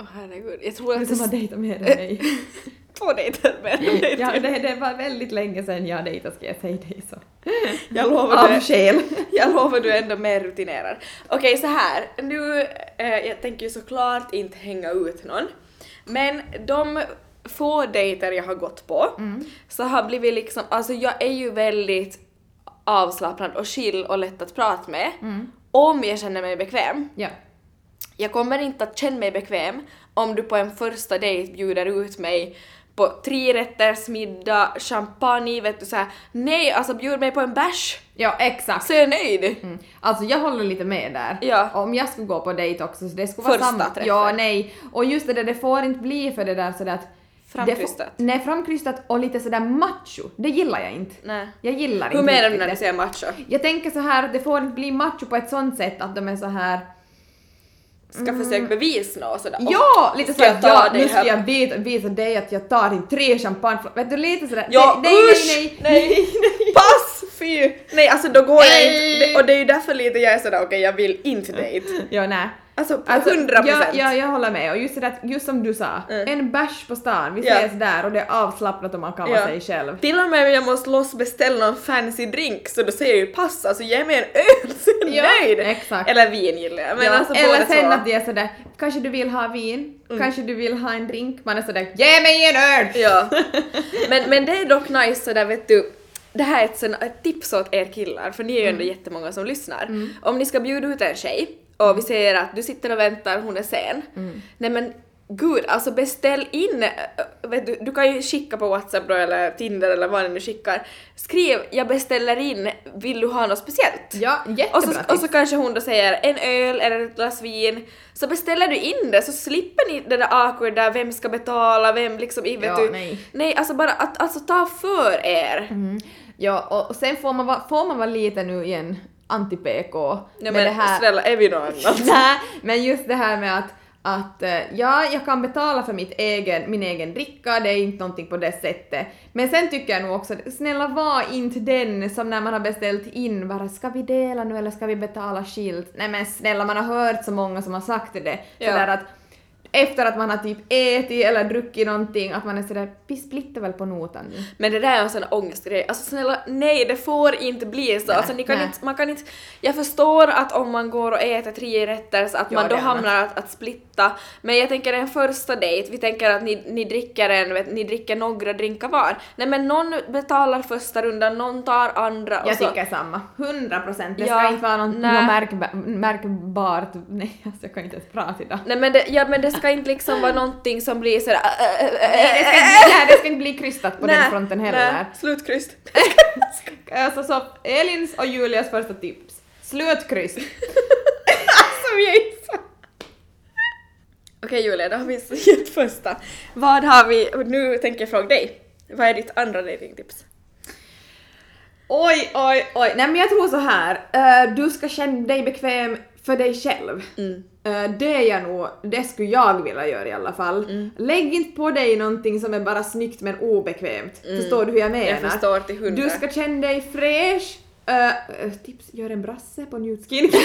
Åh herregud, jag tror Du att som har dejtat mer än mig. två dejter med ja, det, det var väldigt länge sedan jag dejtade ska jag säga dig så. Jag lovar Av skäl. Jag lovar du är ändå mer rutinerad. Okej, så här. Nu, eh, jag tänker ju såklart inte hänga ut någon. Men de få dejter jag har gått på så har blivit liksom, alltså jag är ju väldigt avslappnad och chill och lätt att prata med. Om jag känner mig bekväm. Ja. Jag kommer inte att känna mig bekväm om du på en första dejt bjuder ut mig på trerättersmiddag, champagne, vet du såhär. Nej, alltså bjud mig på en bärs Ja, exakt. så är jag nöjd. Mm. Alltså jag håller lite med där. Ja. Om jag skulle gå på dejt också så det skulle vara Första samma. träffen. Ja, nej. Och just det där, det får inte bli för det där sådär att... Framkrystat. Får, nej, framkrystat och lite sådär macho. Det gillar jag inte. Nej. Jag gillar Hur inte menar du när du säger macho? Jag tänker så här att det får inte bli macho på ett sånt sätt att de är så här. Ska försöka bevisa något sådär. Mm. Ja! Lite ta ja, nu ska jag visa, visa dig att jag tar in tre champagne. Vet du, lite sådär. Ja, nej, usch! nej, nej, nej, Pass! Fy! Nej alltså då går jag Nej. inte. Och det är ju därför lite jag är sådär okej jag vill inte dejt. Ja, nej. Alltså på Alltså, 100%. Ja, ja, jag håller med. Och just det där, just som du sa, Mm. en bärs på stan, vi Ja. ses där och det är avslappnat och man kan vara Ja. sig själv. Till och med om jag måste loss beställa någon fancy drink så då säger jag ju pass, alltså ge mig en öl så är jag Ja, nöjd! exakt. Eller vin gillar jag. Men ja, alltså eller sen två. att det är sådär, kanske du vill ha vin, Mm. kanske du vill ha en drink, man är sådär ge mig en öl! Ja. Men, men det är dock nice sådär vet du, det här är ett, ett tips åt er killar, för ni är ju ändå jättemånga som lyssnar. Om ni ska bjuda ut en tjej och vi säger att du sitter och väntar, hon är sen. Nej men gud, alltså beställ in, äh, vet du, du kan ju skicka på WhatsApp då eller Tinder eller vad nu skickar. Skriv jag beställer in, vill du ha något speciellt? Ja, jättebra Och så, och så kanske hon då säger en öl eller ett glas vin, så beställer du in det så slipper ni det där awkward där vem ska betala, vem liksom, vet Ja, du. nej. Nej, alltså bara att alltså ta för er. Ja, och, sen får man, får man vara lite nu igen anti-PK med men det här. snälla, är vi något annat? Nej, men just det här med att att eh, ja, jag kan betala för mitt egen, min egen dricka, det är inte någonting på det sättet. Men sen tycker jag nog också, snälla var inte den som när man har beställt in bara ska vi dela nu eller ska vi betala skilt? Nej men snälla, man har hört så många som har sagt det. Ja. Sådär att efter att man har typ ätit eller druckit någonting, att man är sådär, vi splittar väl på notan nu. Men det där är en sån ångestgrej. Alltså snälla, nej det får inte bli så. Nej, alltså, ni kan nej. inte, man kan inte, jag förstår att om man går och äter tre rätter så att Ja, man då hamnar att, att splitta. Men jag tänker en första dejt, vi tänker att ni, ni dricker en, vet, ni dricker några drinkar var. Nej men någon betalar första rundan, någon tar andra och Jag så. tycker samma. 100 procent. Det Ja, ska inte vara något, något märkba, märkbart. Nej, alltså jag kan inte ens prata idag. Nej men det, ja, men det ska inte liksom vara någonting som blir sådär... äh, äh, äh, Nej, det ska inte bli, nej, det ska inte bli krystat på nej, den fronten heller. Nej, slutkryst. Alltså så Elins och Julias första tips. Slut kryss. Som jag gissar. Okej Julia, då har vi gett första. Vad har vi, nu tänker jag fråga dig. Vad är ditt andra datingtips? Oj, oj, oj. Nej men jag tror så här. eh, du ska känna dig bekväm för dig själv. Mm. Eh, det är jag nog, det skulle jag vilja göra i alla fall. Mm. Lägg inte på dig någonting som är bara snyggt men obekvämt. Förstår du hur jag menar? Mm. Jag förstår till hundra. Du ska känna dig fräsch. Eh, tips, gör en brasse på Skin.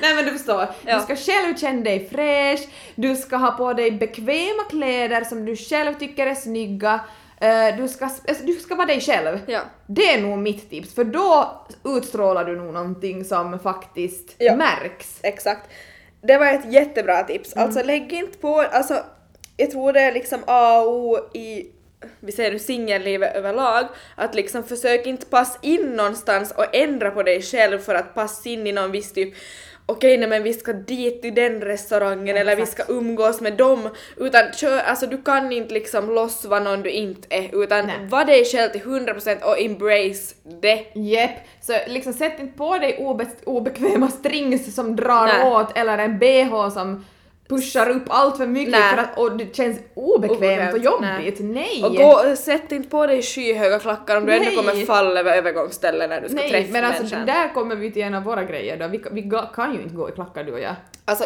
Nej men du förstår. Ja. Du ska själv känna dig fräsch, du ska ha på dig bekväma kläder som du själv tycker är snygga. Eh, du, ska, alltså, du ska vara dig själv. Ja. Det är nog mitt tips, för då utstrålar du nog någonting som faktiskt Ja. märks. Exakt. Det var ett jättebra tips. Mm. Alltså lägg inte på, alltså jag tror det är liksom A och O i vi säger nu singellivet överlag, att liksom försök inte passa in någonstans och ändra på dig själv för att passa in i någon viss typ okej nej men vi ska dit till den restaurangen eller vi ska umgås med dem utan kör, alltså du kan inte liksom loss vara någon du inte är utan Nej. var dig själv till 100% och embrace det. Jepp, så liksom sätt inte på dig obe obekväma strings som drar Nej. åt eller en bh som pushar upp allt för mycket Nej. för att och det känns obekvämt och Obekvämt, jobbigt. Nej! Och gå, sätt inte på dig skyhöga klackar om du ändå Nej. kommer falla över övergångsställen när du ska Nej, träffa men alltså människan. där kommer vi till en av våra grejer då. Vi, vi kan ju inte gå i klackar du och jag. Alltså,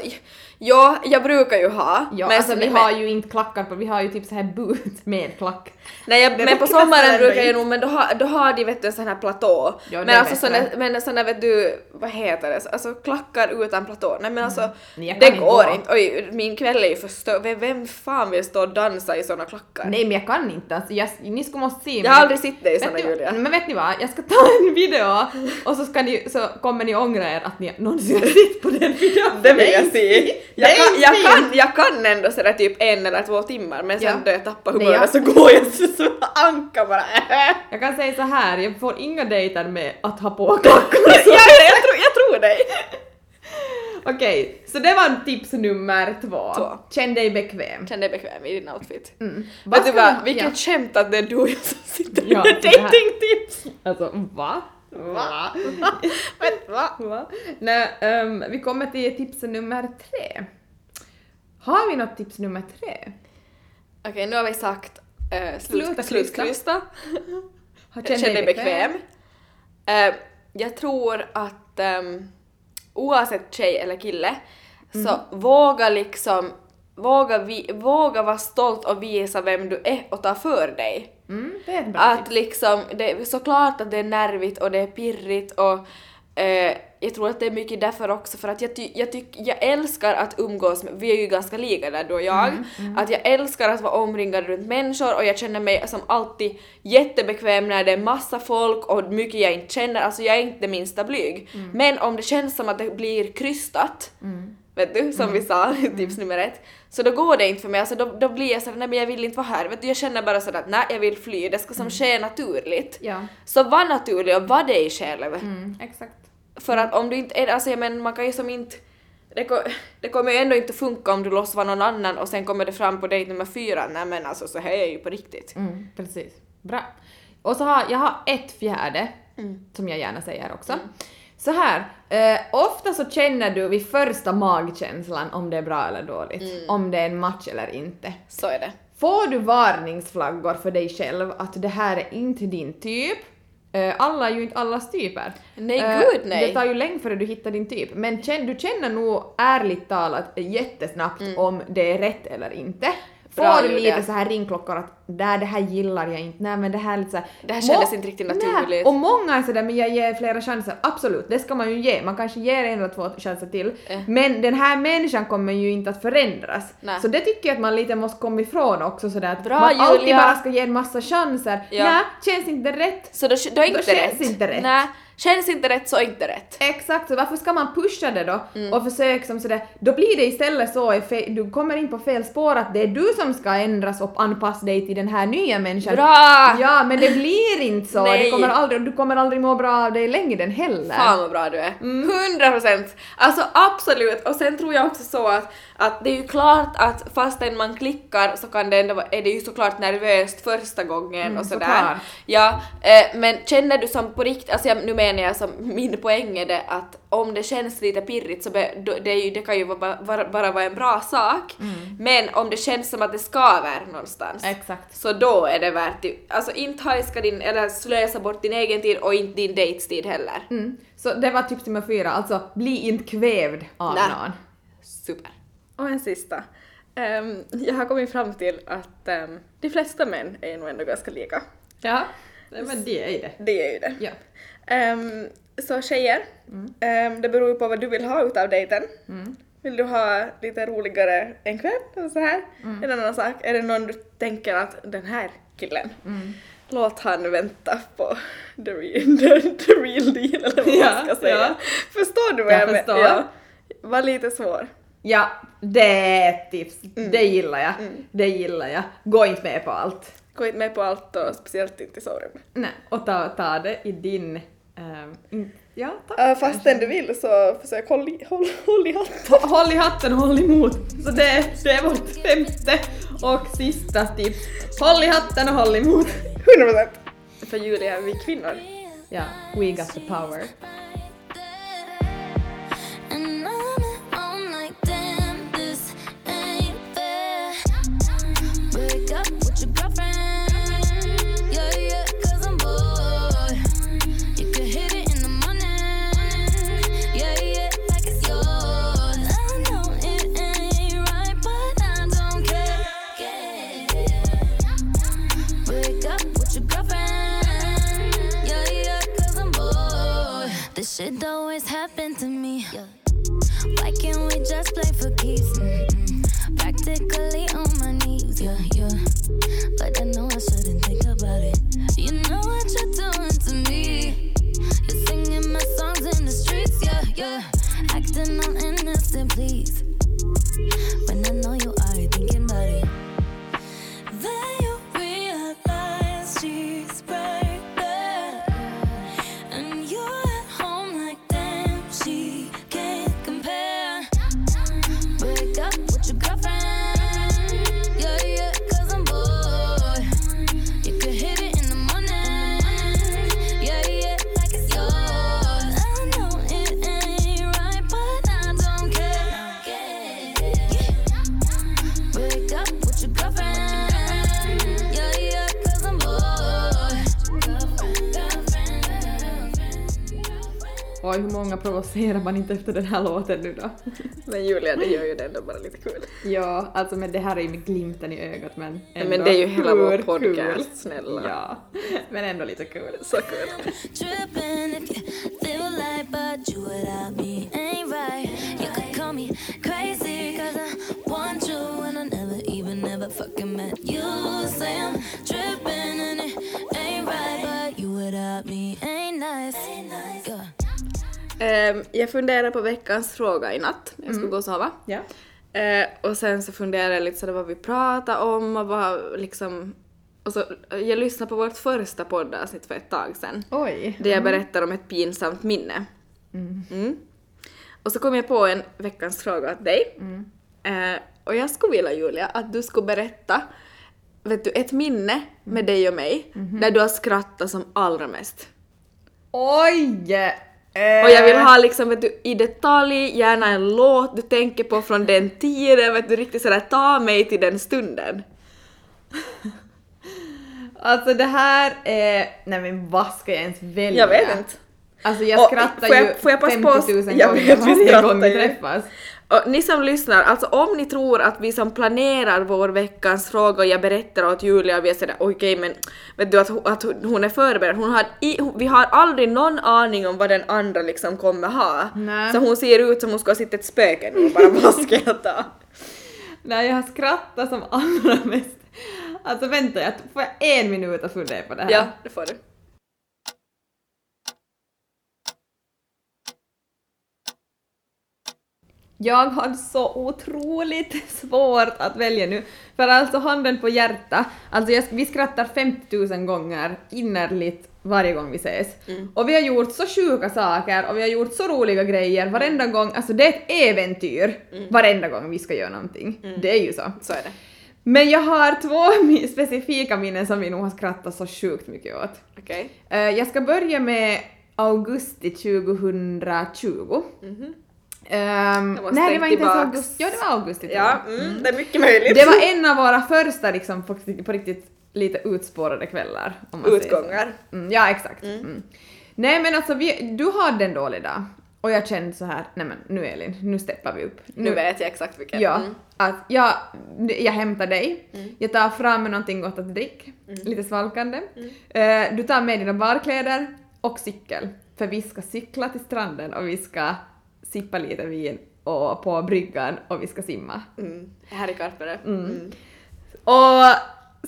ja, jag brukar ju ha. Ja, men, alltså vi men, har ju inte klackar på, vi har ju typ så här boot med klack. nej, jag, men på sommaren brukar jag nog, men då har, då har de vet du en sån här platå. Ja, men alltså såna, men såna vet du, vad heter det, alltså klackar utan platå. Nej men alltså, Mm. det inte går gå. inte. Oj, min kväll är ju förstörd. Vem, vem fan vill stå och dansa i såna klackar? Nej men jag kan inte alltså, jag, ni skulle måste se. Jag har aldrig sett dig i såna Julia. Men vet ni vad, jag ska ta en video och så, ska ni, så kommer ni ångra er att ni någonsin har sett på den videon. Det vill jag se. Jag kan, jag, kan, jag kan ändå sådär typ en eller två timmar men sen Ja. då jag tappar humöret jag- så går jag så, så anka bara. Jag kan säga så här, jag får inga dejter med att ha på klackar. ja, jag, tror, jag tror dig. Okej, så det var tips nummer två. Två. Känn dig bekväm. Känn dig bekväm i din outfit. Mm. Vad du vad, vilket ja. skämt att det är du och jag som sitter Ja, med här- datingtips! Alltså va? Va? Va? Va? Nej, ehm, vi kommer till tips nummer tre. Har vi något tips nummer tre? Okej, nu har vi sagt uh, slutkrysta. Har Känn dig bekväm. Eh, jag tror att ehm, oavsett tjej eller kille så våga liksom våga, vi, våga vara stolt och visa vem du är och ta för dig. Mm, det är ett bra Att tips. liksom, det är såklart att det är nervigt och det är pirrigt och eh, jag tror att det är mycket därför också för att jag, ty, jag, tyck, jag älskar att umgås med, vi är ju ganska lika där du och jag, att jag älskar att vara omringad runt människor och jag känner mig som alltid jättebekväm när det är massa folk och mycket jag inte känner, alltså jag är inte det minsta blyg. Men om det känns som att det blir krystat, vet du, som vi sa, tips nummer ett, så då går det inte för mig, alltså då, då blir jag sådär, nej men jag vill inte vara här, vet du, jag känner bara sådär att nej jag vill fly, det ska som ske naturligt. Ja. Så var naturlig och var dig själv. Mm, exakt. För att om du inte är alltså jag menar man kan ju som inte det, det kommer ju ändå inte funka om du låtsas någon annan och sen kommer det fram på dejt nummer fyra, nej men alltså så här är ju på riktigt. Mm, precis. Bra. Och så har jag har ett fjärde Mm. som jag gärna säger också. Så här, eh, ofta så känner du vid första magkänslan om det är bra eller dåligt, Mm. om det är en match eller inte. Så är det. Får du varningsflaggor för dig själv att det här är inte din typ? Eh, alla är ju inte allas typer. Nej, Eh, gud, nej. Det tar ju länge före du hittar din typ. Men du känner nog ärligt talat jättesnabbt om det är rätt eller inte. Bra, Får lite så här ringklockor att där det här gillar jag inte, nej men det här är lite så här, Det här kändes inte riktigt Nej, naturligt. och många är sådär men jag ger flera chanser, absolut det ska man ju ge, man kanske ger en eller två chanser till. Eh. Men den här människan kommer ju inte att förändras. Nej. Så det tycker jag att man lite måste komma ifrån också sådär att Bra, man alltid Julia. bara ska ge en massa chanser. Ja. Nej, känns inte rätt? Så då, då är inte känns rätt. inte rätt. Nej, känns inte rätt så inte rätt. Exakt, så varför ska man pusha det då? Mm. Och försöka som sådär, då blir det istället så, du kommer in på fel spår att det är du som ska ändras och anpassa dig till den här nya människan. Bra! Ja, men det blir inte så. Nej. Det kommer aldrig, du kommer aldrig må bra av i längden heller. Fan vad bra du är. Mm. 100 procent! Alltså absolut! Och sen tror jag också så att, att det är ju klart att fastän man klickar så kan det ändå, vara- är det ju såklart nervöst första gången Mm, och sådär. såklart. Ja, eh, men känner du som på riktigt, alltså jag, nu menar jag som min poäng är det att om det känns lite pirrigt så be, det, ju, det kan ju vara, bara, bara vara en bra sak. Men om det känns som att det skaver någonstans Exakt. så då är det värt det. Alltså inte hajska din, eller slösa bort din egen tid och inte din dejts tid heller. Mm. Så det var tips nummer fyra, alltså bli inte kvävd av Nej. någon. Super. Och en sista. Ehm, jag har kommit fram till att ehm, de flesta män är nog ändå ganska lika. Ja, men det är ju det. Det är ju det. Ja. Ehm, så tjejer, ehm, det beror ju på vad du vill ha utav dejten. Vill du ha lite roligare en kväll och så här? En annan sak, är det någon du tänker att den här killen, låt han vänta på the real, the, the real deal eller vad Ja, man ska säga. ja. Förstår du vad Jag jag, menar? Ja. Var lite svår. Ja, det är ett tips. Det gillar jag. Det gillar jag. Gå inte med på allt. Gå inte med på allt och speciellt inte i sovrummet. Nej, och ta, ta det i din... ehm, in, ja, tack. Uh, fastän du vill så försök håll i, håll, håll i hatten. Håll i hatten, håll emot. Så det, det är vårt femte och sista tips. Håll i hatten och håll emot. 100%. För Julia är vi kvinnor. Ja, we got the power. Shit always happen to me. Why can't we just play for keeps? Mm-mm. Practically on my knees, yeah, yeah. But I know I shouldn't think about it. You know what you're doing to me. You're singing my songs in the streets, yeah, yeah. Acting all innocent, please. When I know you Oj, hur många provocerar man inte efter den här låten nu då? Men Julia, det gör ju det ändå bara lite kul. Ja, alltså men det här är ju med glimten i ögat men ändå Men det är ju hela vår podcast, kul. snälla. Ja, men ändå lite kul. Så kul. Ain't me ain't nice. Yeah. Ehm, jag funderade på veckans fråga i natt när jag skulle gå och sova. Ja. Eh, och sen så funderade jag lite sådär vad vi pratade om och vad liksom... Och så, jag lyssnade på vårt första poddavsnitt för ett tag sedan. Oj. Där jag berättar om ett pinsamt minne. Mm. Och så kom jag på en veckans fråga åt dig. Eh, och jag skulle vilja Julia att du skulle berätta vet du, ett minne med dig och mig där du har skrattat som allra mest. Oj! Och jag vill ha liksom vet du, i detalj, gärna en låt du tänker på från den tiden, vet du, riktigt sådär ta mig till den stunden. Alltså det här är... Nej men vad ska jag ens välja? Jag vet inte. Alltså jag Och skrattar får jag- ju får jag passa 50 på 000 att- jag gånger vet, varje gång vi träffas. Och ni som lyssnar, alltså om ni tror att vi som planerar vår veckans fråga och jag berättar åt Julia och vi är sådär okej men vet du att, att hon- är förberedd, hon har i, vi har aldrig någon aning om vad den andra liksom kommer ha. Nej. Så hon ser ut som hon ska ha sett ett spöke nu och bara vad ska jag ta? Nej jag har skrattat som allra mest. Alltså vänta, jag, får jag en minut att fundera på det här? Ja, det får du. Jag har så otroligt svårt att välja nu. För alltså handen på hjärta, alltså jag, vi skrattar 50 000 gånger innerligt varje gång vi ses. Och vi har gjort så sjuka saker och vi har gjort så roliga grejer varenda gång, alltså det är ett äventyr varenda gång vi ska göra någonting. Det är ju så. Så är det. Men jag har två specifika minnen som vi nog har skrattat så sjukt mycket åt. Okej. Eh, jag ska börja med augusti 2020. Ehm, Jag måste nej, det var inte ens augusti. Ja, det var augusti. Ja, jag. mm, det är mycket möjligt. Det var en av våra första liksom, på, på riktigt lite utspårade kvällar. Om man. Utgångar. Mm, ja, exakt. Mm. Nej men alltså, vi, du hade en dålig dag. Och jag kände så här, nej men nu Elin, nu steppar vi upp. Nu vet jag exakt vilken. Ja, Mm. att jag, jag hämtar dig, jag tar fram någonting gott att dricka, lite svalkande. Eh, du tar med dina barkläder och cykel, för vi ska cykla till stranden och vi ska sippa lite vin och på bryggan och vi ska simma. Mm. Här i Karpere. Mm. Och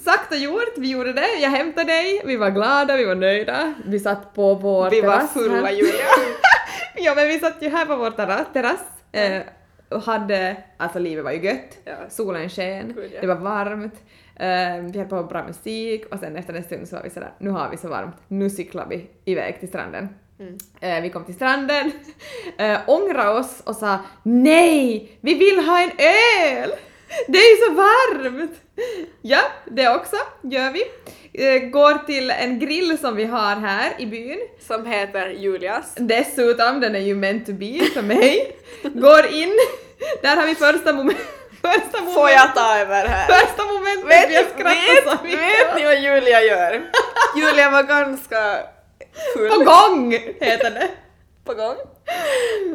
sagt och gjort, vi gjorde det. Jag hämtade dig, vi var glada, vi var nöjda. Vi satt på vår Vi var terrass fulla här. Julia. Ja men vi satt ju här på vår terra- terrass eh, och hade, alltså livet var ju gött, Ja. solen sken, ja. det var varmt, eh, vi hade på bra musik och sen efter en stund så var vi sådär, nu har vi så varmt, nu cyklar vi iväg till stranden. Mm. Eh, vi kom till stranden, eh, ångrade oss och sa nej, vi vill ha en öl! Det är ju så varmt! Ja, det också gör vi. Eh, går till en grill som vi har här i byn Som heter Julias. Dessutom, den är ju meant to be för mig. Går in, där har vi första moment. Första moment. Får jag ta över här? Första momentet Vet, vi har skrattat så vet, mycket vet ni vad Julia gör? Julia var ganska full. På gång heter det. På gång.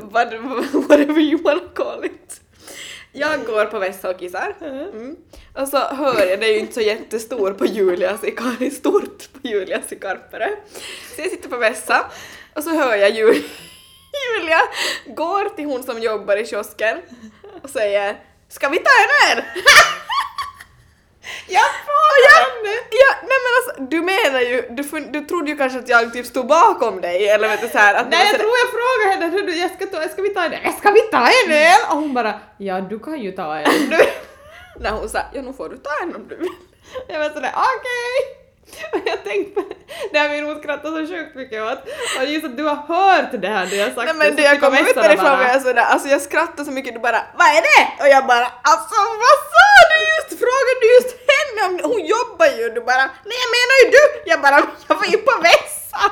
What, whatever you wanna call it. Jag går på Vässa och kissar. Mm. Och så hör jag, det är ju inte så jättestor på Julias i Kar, stort på Julias i Karpere. Så jag sitter på Vässa och så hör jag Julia, Julia går till hon som jobbar i kiosken och säger Ska vi ta en öl? Jag får Ja, ja, nej men alltså, du menar ju, du, fun- du trodde ju kanske att jag typ stod bakom dig eller vet du såhär att det Nej jag tror jag frågade henne, "Hördu, jag ska, ta, ska vi ta en öl? Ska vi ta en öl? Och hon bara, ja du kan ju ta en. Du. när hon sa ja nu får du ta en om du vill. Jag var sådär okej. Och jag tänkte det har vi nog skrattat så sjukt mycket åt. Och just att du har hört det här det jag sagt. Nej men det jag kom ut därifrån var jag sådär, alltså jag skrattade så mycket du bara vad är det? Och jag bara alltså vad sa du just? Frågade du just henne om hon jobbar ju? Du bara nej jag menar ju du! Jag bara jag var ju på vässa!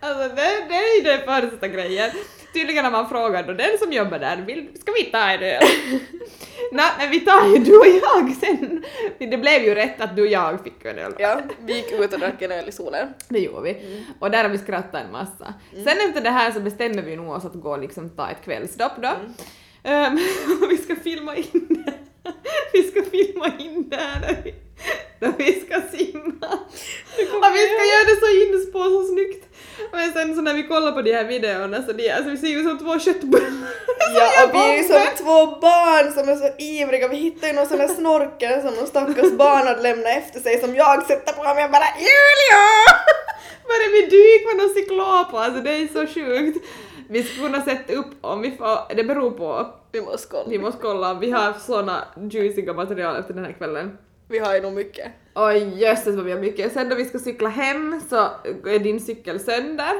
Alltså det, det är ju den första grejen. Tydligen när man frågar då den som jobbar där, vill, ska vi ta en öl? Nej men vi tar ju du och jag sen. Det blev ju rätt att du och jag fick en öl. Ja, vi gick ut och drack en öl i solen. Det gjorde vi. Och där har vi skrattat en massa. Sen efter det här så bestämmer vi nog oss att gå och liksom ta ett kvällsstopp då. Ehm, och vi ska filma in det. Vi ska filma in det här när vi, när vi ska simma. Och vi ska göra det så inspo så snyggt. Men sen så när vi kollar på de här videorna så de, alltså vi ser ju som två köttbullar. Ja, och vi är ju som två barn som är så ivriga. Vi hittade ju någon sån här snorkel som någon stackars barn hade lämnat efter sig som jag sätter på mig och bara Julia! Bara vi dyker med någon cyklop alltså det är så sjukt. Vi skulle kunna sätta upp om vi får, det beror på. Vi måste kolla. Vi måste kolla vi har såna juiciga material efter den här kvällen. Vi har ju nog mycket. Oj jösses vad vi har mycket. Sen då vi ska cykla hem så är din cykel sönder.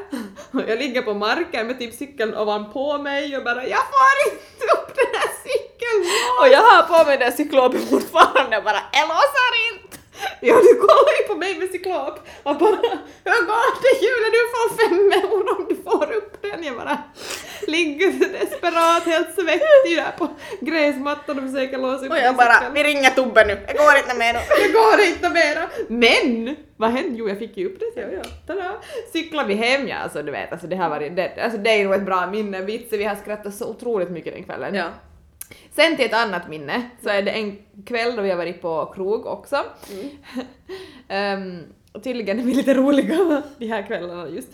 Och jag ligger på marken med typ cykeln ovanpå mig och bara jag får inte upp den här cykeln! Och jag har på mig den cyklopen fortfarande och bara jag låser inte! Ja du kollar ju på mig med cyklop och bara hur går det Julia du får fem euro om du får upp den. Jag bara ligger så desperat helt svettig där på gräsmattan och försöker låsa upp Och jag bara vi ringer Tobbe nu, jag går inte nu. Det går inte mera! Men! Vad hände? Jo, jag fick ju upp det. Så ja, tada! Cyklar vi hem, ja alltså du vet, alltså det har varit, det, alltså det är nog ett bra minne, vitsen, vi har skrattat så otroligt mycket den kvällen. Ja. Sen till ett annat minne, så är det en kväll då vi har varit på krog också. Ehm, och tydligen är vi lite roliga de här kvällarna just.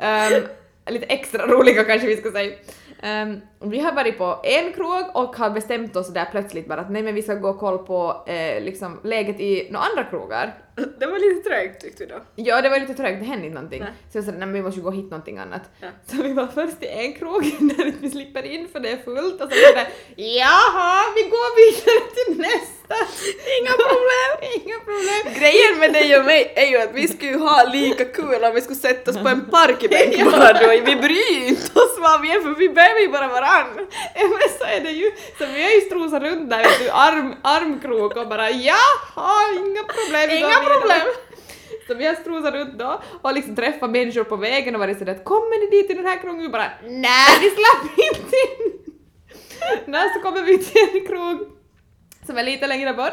Ehm, lite extra roliga kanske vi ska säga. Ehm, vi har varit på en krog och har bestämt oss där plötsligt bara att nej men vi ska gå och kolla på eh, liksom läget i några andra krogar. Det var lite trögt tyckte du då. Ja, det var lite trögt, det hände inte någonting. Nej. Så jag sa, nej men vi måste ju gå och hitta någonting annat. Ja. Så vi var först i en krog där vi slipper in för det är fullt och så var det jaha, vi går vidare till nästa. Inga problem. Inga problem. Grejen med dig och mig är ju att vi skulle ha lika kul om vi skulle sätta oss på en parkbänk bara då. Vi bryr inte oss vad vi är för vi behöver ju bara Ja, men så är det ju. Så vi har ju strosat runt där vet du, arm, armkrok och bara jaha, inga problem. Inga vidare." problem. Så vi har strosat runt då och liksom träffat människor på vägen och varit sådär att kommer ni dit till den här krogen? Vi bara nej, vi slapp inte in! Nej, så kommer vi till en krog som är lite längre bort,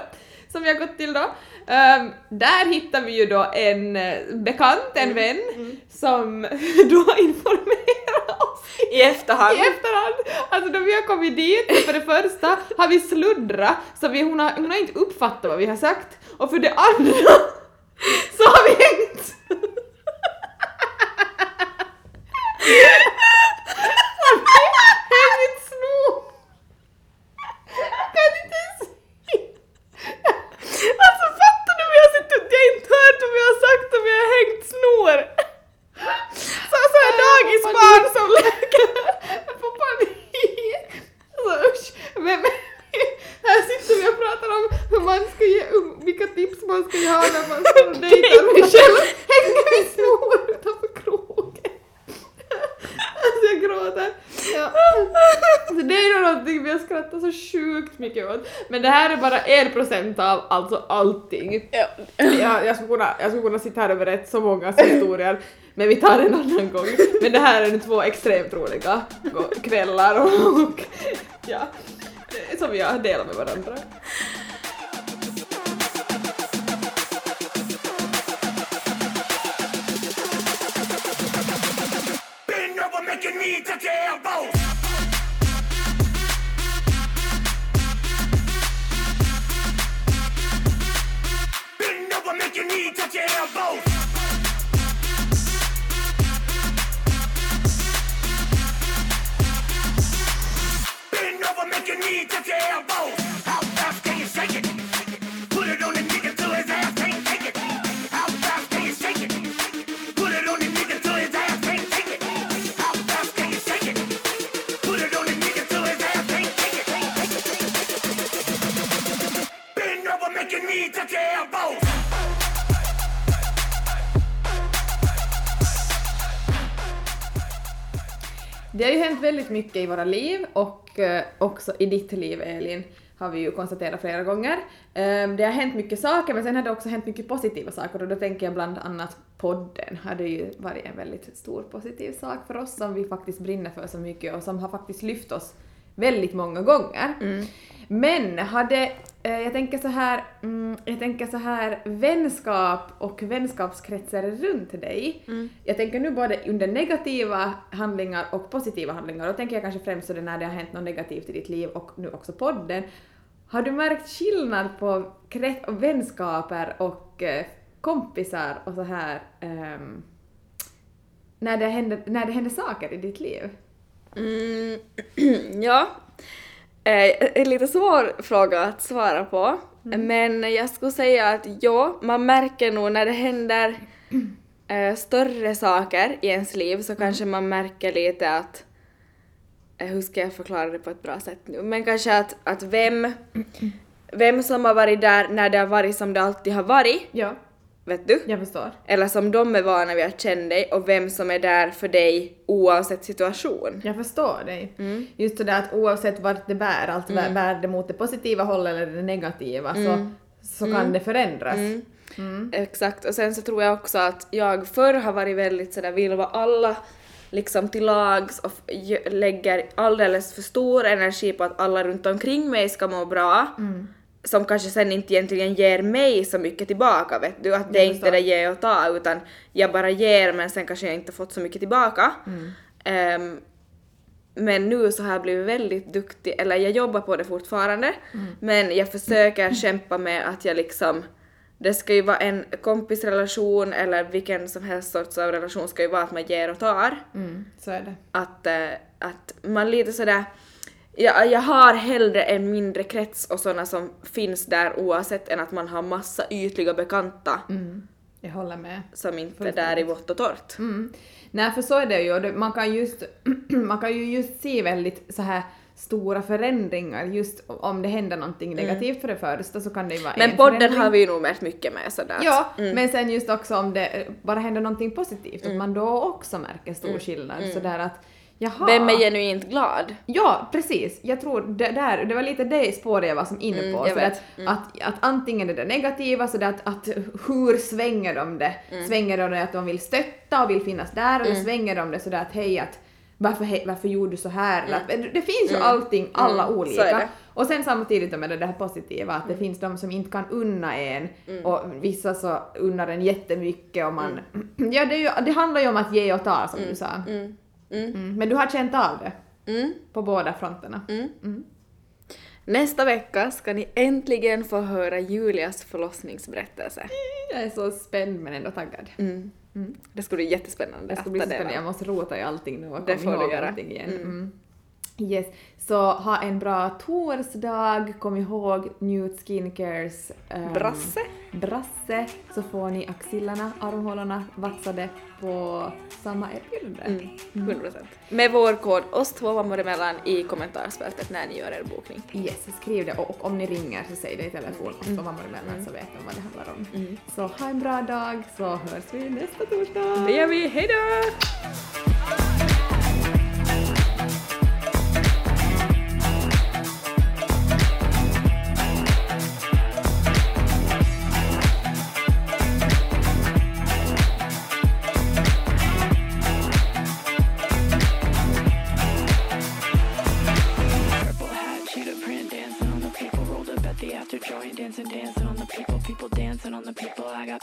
som vi har gått till då. Ehm, där hittar vi ju då en eh, bekant, en vän, som då informerar oss I efterhand. i efterhand. Alltså då vi har kommit dit, för det första har vi sluddrat så vi, hon, har, hon har inte uppfattat vad vi har sagt och för det andra så har vi hängt snor. Jag kan inte se. Alltså fattar du vad jag sitter och jag inte hört vad vi har sagt och vi har snor? Så, så här dagisbarn som leker. Jag får panik. Alltså usch. Men, men, här sitter vi och pratar om hur man ska ge, vilka tips man ska ha när man ska dejta mig själv. Hänger vi snor utanför. Alltså jag gråter. Ja. Så det är nog någonting vi har skrattat så sjukt mycket åt. Men det här är bara en procent av alltså allting. Ja. Jag, jag, skulle kunna, jag skulle kunna sitta här och berätta så många historier, men vi tar en annan gång. Men det här är nu två extremt roliga kvällar och, och ja, som vi har delat med varandra. Elbows. Bend over, make your knee touch your elbows. Bend over, make your knee touch your elbows. Väldigt mycket i våra liv och eh, också i ditt liv Elin har vi ju konstaterat flera gånger. Eh, det har hänt mycket saker men sen har det också hänt mycket positiva saker och då tänker jag bland annat podden har det ju varit en väldigt stor positiv sak för oss som vi faktiskt brinner för så mycket och som har faktiskt lyft oss väldigt många gånger. Men hade, eh, jag tänker så här, mm, jag tänker så här vänskap och vänskapskretsar runt dig. Jag tänker nu både under negativa handlingar och positiva handlingar. Då tänker jag kanske främst så det när det har hänt något negativt i ditt liv och nu också podden. Har du märkt skillnad på krets och vänskaper och eh, kompisar och så här ehm, när, det händer, när det händer saker i ditt liv? Mm, ja. Eh, en lite svår fråga att svara på. Men jag skulle säga att ja, man märker nog när det händer eh, större saker i ens liv så kanske man märker lite att eh, hur ska jag förklara det på ett bra sätt nu? Men kanske att, att vem, vem som har varit där när det har varit som det alltid har varit, Ja, vet du? jag förstår. Eller som de är vana vid att känna dig och vem som är där för dig oavsett situation. Jag förstår dig. Mm. Just det där att oavsett vart det bär, alltså bär- bär det mot det positiva hållet eller det negativa så, så kan det förändras. Mm. Exakt, och sen så tror jag också att jag förr har varit väldigt sådär, vill vara alla liksom till lags och lägger alldeles för stor energi på att alla runt omkring mig ska må bra. Som kanske sen inte egentligen ger mig så mycket tillbaka vet du, att det är inte det ge och ta utan jag bara ger men sen kanske jag inte fått så mycket tillbaka. Ehm, men nu så har jag blivit väldigt duktig, eller jag jobbar på det fortfarande, men jag försöker kämpa med att jag liksom det ska ju vara en kompisrelation eller vilken som helst sorts av relation ska ju vara att man ger och tar. Mm, så är det. Att, eh, att man lite sådär jag, jag har hellre en mindre krets och sådana som finns där oavsett än att man har massa ytliga bekanta Mm, jag håller med. som inte är där i vått och torrt. Mm. Nej, för så är det ju. Man kan, just, man kan ju just se väldigt så här stora förändringar just om det händer någonting negativt för det första så kan det ju vara Mm. Men en podden förändring. har vi ju nog märkt mycket med sådär. Ja, Mm. men sen just också om det eh, bara händer någonting positivt, att man då också märker stor Mm. skillnad. Sådär att Jaha. Vem är genuint glad? Ja, precis. Jag tror det, där, det var lite det spåret jag var som inne Mm, på. jag så att, att, att antingen är det negativa, så att, att hur svänger de det? Mm. Svänger de det att de vill stötta och vill finnas där eller svänger de det sådär att hej att varför, hej, varför gjorde du så här? Att, det finns ju allting, alla Mm, så olika. Och sen samtidigt med det här positiva, att det finns de som inte kan unna en och vissa så unnar en jättemycket och man... Ja, det, ju, det handlar ju om att ge och ta som du sa. Mm. Men du har känt av det? Mm. På båda fronterna? Nästa vecka ska ni äntligen få höra Julias förlossningsberättelse. Jag är så spänd men ändå taggad. Mm. Det ska bli jättespännande Det ska bli ta så del spännande, jag måste rota i allting nu och Det komma får du ihåg göra. allting igen. Mm. Yes. Så ha en bra torsdag, kom ihåg Nude Skincares ehm, Brasse. brasse, så får ni axillarna, armhålorna vaxade på samma erbjudande. Mm. 100%. Med vår kod oss två mammor emellan i kommentarsfältet när ni gör er bokning. Yes, skriv det och, och om ni ringer så säg det i telefon och två mammor emellan så vet de vad det handlar om. Så ha en bra dag så hörs vi nästa torsdag. Det gör vi, hejdå!